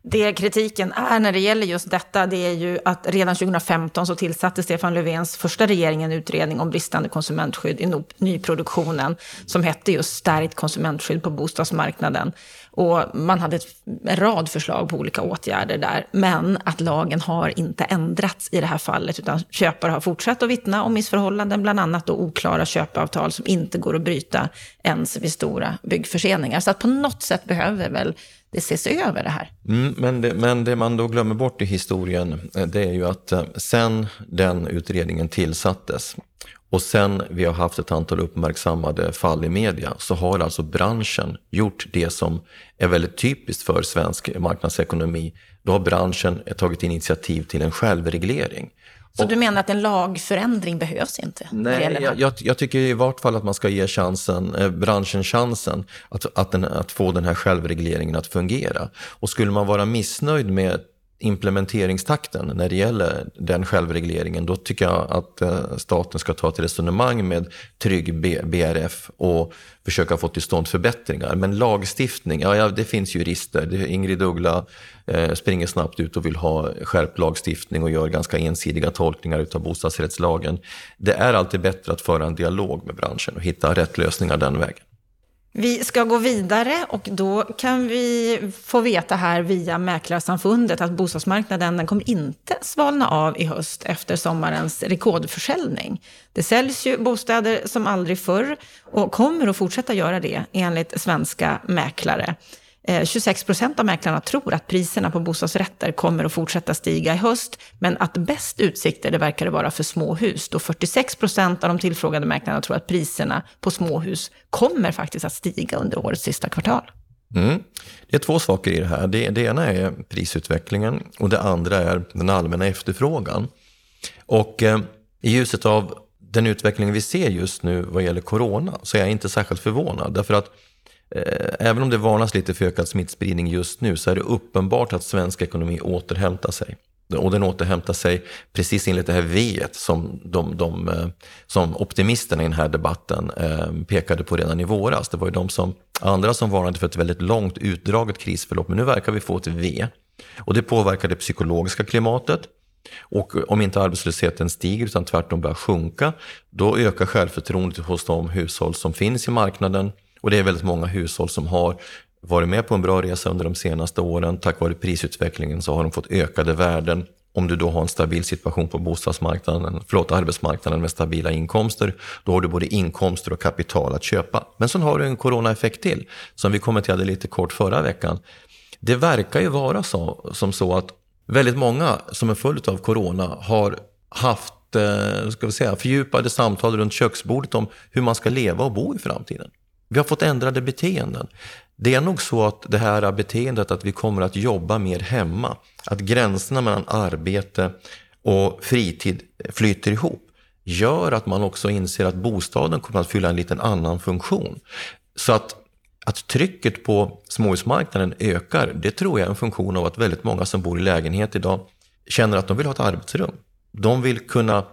Det kritiken är när det gäller just detta, det är ju att redan 2015 så tillsatte Stefan Löfvens första regering en utredning om bristande konsumentskydd i nyproduktionen, som hette just Stärkt konsumentskydd på bostadsmarknaden. Och man hade en rad förslag på olika åtgärder där, men att lagen har inte ändrats i det här fallet, utan köpare har fortsatt att vittna om missförhållanden, bland annat då oklara köpeavtal som inte går att bryta ens vid stora byggförseningar. Så att på något sätt behöver väl det ses över det här. Mm, men, det, men det man då glömmer bort i historien, eh, det är ju att eh, sen den utredningen tillsattes och sen vi har haft ett antal uppmärksammade fall i media så har alltså branschen gjort det som är väldigt typiskt för svensk marknadsekonomi. Då har branschen tagit initiativ till en självreglering. Så och, du menar att en lagförändring behövs inte? Nej, jag, jag, jag, tycker i vart fall att man ska ge chansen, eh, branschen chansen att, att, den, att få den här självregleringen att fungera. Och skulle man vara missnöjd med implementeringstakten när det gäller den självregleringen, då tycker jag att eh, staten ska ta ett resonemang med Trygg BRF och försöka få till stånd förbättringar. Men lagstiftning, ja, ja det finns jurister. Ingrid Uggla eh, springer snabbt ut och vill ha skärpt lagstiftning och gör ganska ensidiga tolkningar utav bostadsrättslagen. Det är alltid bättre att föra en dialog med branschen och hitta rätt lösningar den vägen. Vi ska gå vidare och då kan vi få veta här via Mäklarsamfundet att bostadsmarknaden den kommer inte svalna av i höst efter sommarens rekordförsäljning. Det säljs ju bostäder som aldrig förr och kommer att fortsätta göra det enligt svenska mäklare. Eh, 26 procent av mäklarna tror att priserna på bostadsrätter kommer att fortsätta stiga i höst, men att bäst utsikter det verkar det vara för småhus, då 46 procent av de tillfrågade mäklarna tror att priserna på småhus kommer faktiskt att stiga under årets sista kvartal. Mm. Det är två saker i det här. Det, det ena är prisutvecklingen och det andra är den allmänna efterfrågan. Och eh, i ljuset av den utveckling vi ser just nu vad gäller corona så är jag inte särskilt förvånad. Därför att Eh, även om det varnas lite för ökad smittspridning just nu så är det uppenbart att svensk ekonomi återhämtar sig. Och den återhämtar sig precis enligt det här V som, de, de, eh, som optimisterna i den här debatten eh, pekade på redan i våras. Det var ju de som, andra som varnade för ett väldigt långt utdraget krisförlopp, men nu verkar vi få ett V. Och det påverkar det psykologiska klimatet. Och om inte arbetslösheten stiger utan tvärtom börjar sjunka, då ökar självförtroendet hos de hushåll som finns i marknaden och det är väldigt många hushåll som har varit med på en bra resa under de senaste åren. Tack vare prisutvecklingen så har de fått ökade värden. Om du då har en stabil situation på bostadsmarknaden, förlåt arbetsmarknaden med stabila inkomster, då har du både inkomster och kapital att köpa. Men sen har du en coronaeffekt till, som vi kommenterade lite kort förra veckan. Det verkar ju vara så, som så att väldigt många som är följd av corona har haft eh, ska vi säga, fördjupade samtal runt köksbordet om hur man ska leva och bo i framtiden. Vi har fått ändrade beteenden. Det är nog så att det här beteendet att vi kommer att jobba mer hemma, att gränserna mellan arbete och fritid flyter ihop, gör att man också inser att bostaden kommer att fylla en liten annan funktion. Så att att trycket på småhusmarknaden ökar, det tror jag är en funktion av att väldigt många som bor i lägenhet idag känner att de vill ha ett arbetsrum. De vill kunna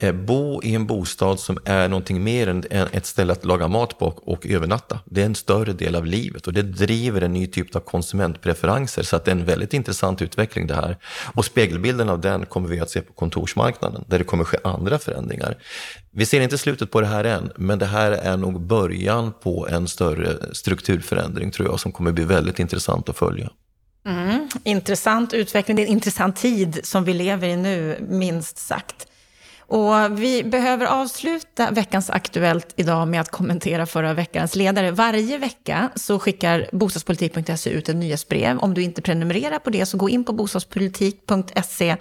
Eh, bo i en bostad som är någonting mer än ett ställe att laga mat på och övernatta. Det är en större del av livet och det driver en ny typ av konsumentpreferenser så att det är en väldigt intressant utveckling det här. Och spegelbilden av den kommer vi att se på kontorsmarknaden där det kommer ske andra förändringar. Vi ser inte slutet på det här än, men det här är nog början på en större strukturförändring tror jag som kommer bli väldigt intressant att följa. Mm, intressant utveckling, det är en intressant tid som vi lever i nu, minst sagt. Och vi behöver avsluta veckans Aktuellt idag med att kommentera förra veckans ledare. Varje vecka så skickar bostadspolitik.se ut ett nyhetsbrev. Om du inte prenumererar på det så gå in på bostadspolitik.se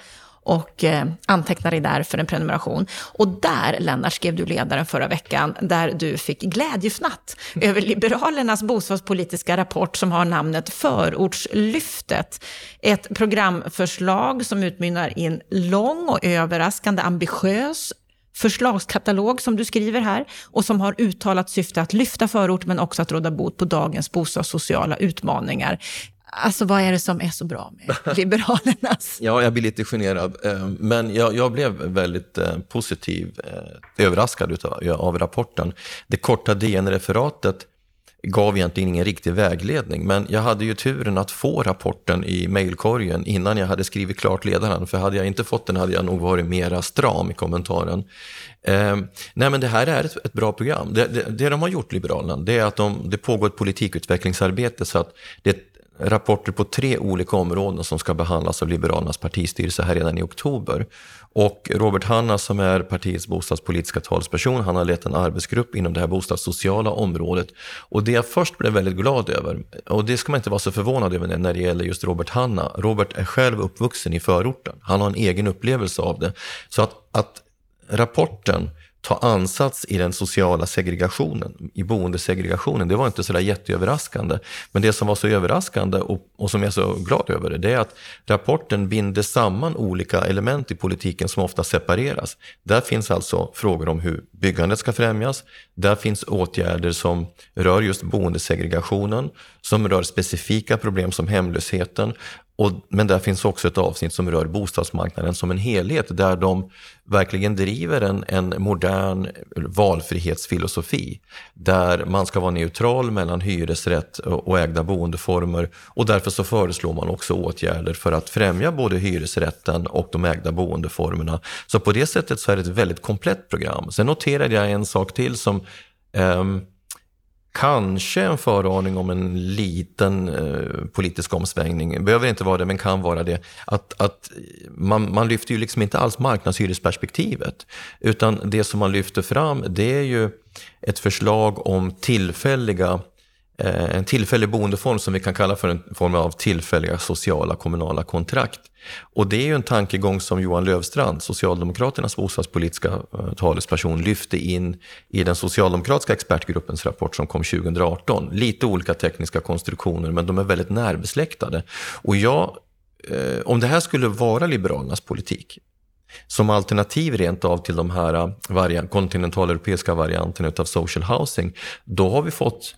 och eh, anteckna dig där för en prenumeration. Och där, Lennart, skrev du ledaren förra veckan, där du fick glädjefnatt över Liberalernas bostadspolitiska rapport som har namnet Förortslyftet. Ett programförslag som utmynnar i en lång och överraskande ambitiös förslagskatalog som du skriver här och som har uttalat syfte att lyfta förort men också att råda bot på dagens bostadssociala utmaningar. Alltså vad är det som är så bra med <laughs> Liberalernas? ja, jag blir lite generad. Eh, men jag, jag blev väldigt eh, positiv, eh, överraskad utav, av rapporten. Det korta DN-referatet gav egentligen ingen riktig vägledning, men jag hade ju turen att få rapporten i mejlkorgen innan jag hade skrivit klart ledaren, för hade jag inte fått den hade jag nog varit mera stram i kommentaren. Eh, nej men det här är ett, ett bra program. Det, det, det, de har gjort, Liberalerna, det är att de, det pågår ett politikutvecklingsarbete så att det rapporter på tre olika områden som ska behandlas av Liberalernas partistyrelse här redan i oktober. Och Robert Hanna som är partiets bostadspolitiska talsperson, han har lett en arbetsgrupp inom det här bostadssociala området. Och det jag först blev väldigt glad över, och det ska man inte vara så förvånad över när det gäller just Robert Hanna. Robert är själv uppvuxen i förorten, han har en egen upplevelse av det. Så att, att rapporten ta ansats i den sociala segregationen, i boendesegregationen. Det var inte sådär jätteöverraskande. Men det som var så överraskande och, och som jag är så glad över det, det är att rapporten binder samman olika element i politiken som ofta separeras. Där finns alltså frågor om hur byggandet ska främjas. Där finns åtgärder som rör just boendesegregationen, som rör specifika problem som hemlösheten och, men där finns också ett avsnitt som rör bostadsmarknaden som en helhet där de verkligen driver en, en modern valfrihetsfilosofi där man ska vara neutral mellan hyresrätt och, och ägda boendeformer och därför så föreslår man också åtgärder för att främja både hyresrätten och de ägda boendeformerna. Så på det sättet så är det ett väldigt komplett program. Sen noterade jag en sak till som um, Kanske en föraning om en liten eh, politisk omsvängning, behöver inte vara det men kan vara det. Att, att man, man lyfter ju liksom inte alls marknadshyresperspektivet. Utan det som man lyfter fram det är ju ett förslag om tillfälliga Eh, en tillfällig boendeform som vi kan kalla för en form av tillfälliga sociala kommunala kontrakt. Och det är ju en tankegång som Johan Löfstrand, Socialdemokraternas bostadspolitiska eh, talesperson, lyfte in i den socialdemokratiska expertgruppens rapport som kom 2018. Lite olika tekniska konstruktioner, men de är väldigt närbesläktade. Och jag, eh, om det här skulle vara Liberalernas politik, som alternativ rent av till de här eh, variant, kontinentaleuropeiska varianterna av social housing, då har vi fått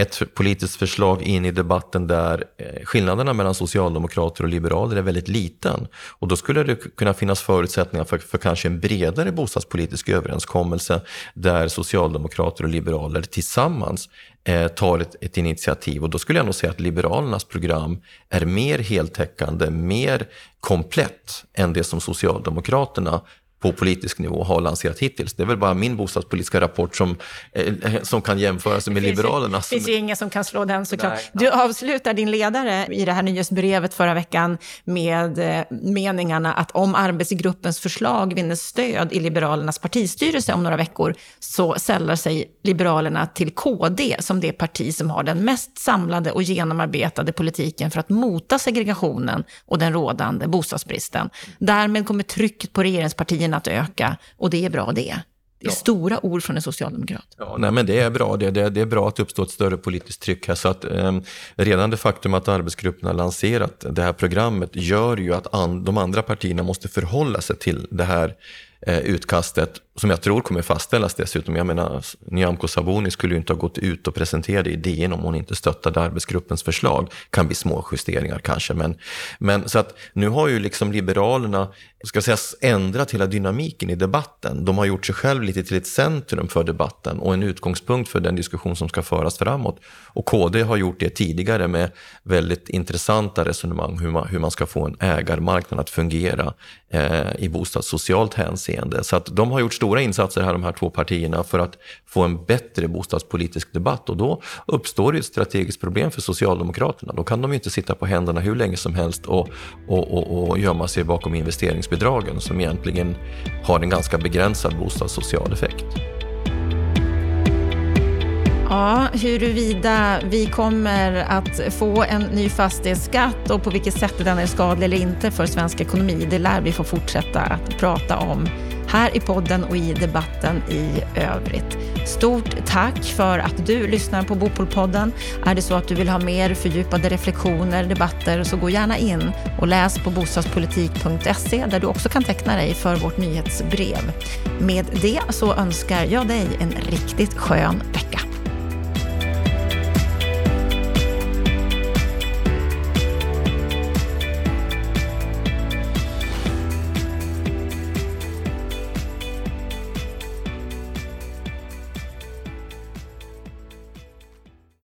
ett politiskt förslag in i debatten där eh, skillnaderna mellan socialdemokrater och liberaler är väldigt liten. Och då skulle det kunna finnas förutsättningar för, för kanske en bredare bostadspolitisk överenskommelse där socialdemokrater och liberaler tillsammans eh, tar ett, ett, initiativ. Och då skulle jag nog säga att Liberalernas program är mer heltäckande, mer komplett än det som Socialdemokraterna på politisk nivå har lanserat hittills. Det är väl bara min bostadspolitiska rapport som, eh, som kan jämföras med Liberalernas. Det finns ju ingen som kan slå den såklart. Nej. Du avslutar din ledare i det här nyhetsbrevet förra veckan med eh, meningarna att om arbetsgruppens förslag vinner stöd i Liberalernas partistyrelse om några veckor så sällar sig Liberalerna till KD som det parti som har den mest samlade och genomarbetade politiken för att mota segregationen och den rådande bostadsbristen. Därmed kommer trycket på regeringspartierna att öka och det är bra det. Det är ja. stora ord från en socialdemokrat. Ja, nej, men det är bra. Det, det, det är bra att det uppstår ett större politiskt tryck här. Så att, eh, redan det faktum att arbetsgruppen har lanserat det här programmet gör ju att an, de andra partierna måste förhålla sig till det här eh, utkastet som jag tror kommer fastställas dessutom. Jag menar, Nyamko Sabuni skulle ju inte ha gått ut och presenterat idén om hon inte stöttade arbetsgruppens förslag. Kan bli små justeringar kanske, men, men så att nu har ju liksom Liberalerna ska sägas, ändrat hela dynamiken i debatten. De har gjort sig själv lite till ett centrum för debatten och en utgångspunkt för den diskussion som ska föras framåt. Och KD har gjort det tidigare med väldigt intressanta resonemang hur man, hur man ska få en ägarmarknad att fungera eh, i bostadssocialt hänseende. Så att de har gjort stora insatser här, de här två partierna, för att få en bättre bostadspolitisk debatt. Och då uppstår det ett strategiskt problem för Socialdemokraterna. Då kan de ju inte sitta på händerna hur länge som helst och, och, och, och gömma sig bakom investeringsbidragen som egentligen har en ganska begränsad bostadssocial effekt. Ja, huruvida vi kommer att få en ny fastighetsskatt och på vilket sätt den är skadlig eller inte för svensk ekonomi, det lär vi få fortsätta att prata om här i podden och i debatten i övrigt. Stort tack för att du lyssnar på Bopolpodden. Är det så att du vill ha mer fördjupade reflektioner, debatter, så gå gärna in och läs på bostadspolitik.se där du också kan teckna dig för vårt nyhetsbrev. Med det så önskar jag dig en riktigt skön vecka.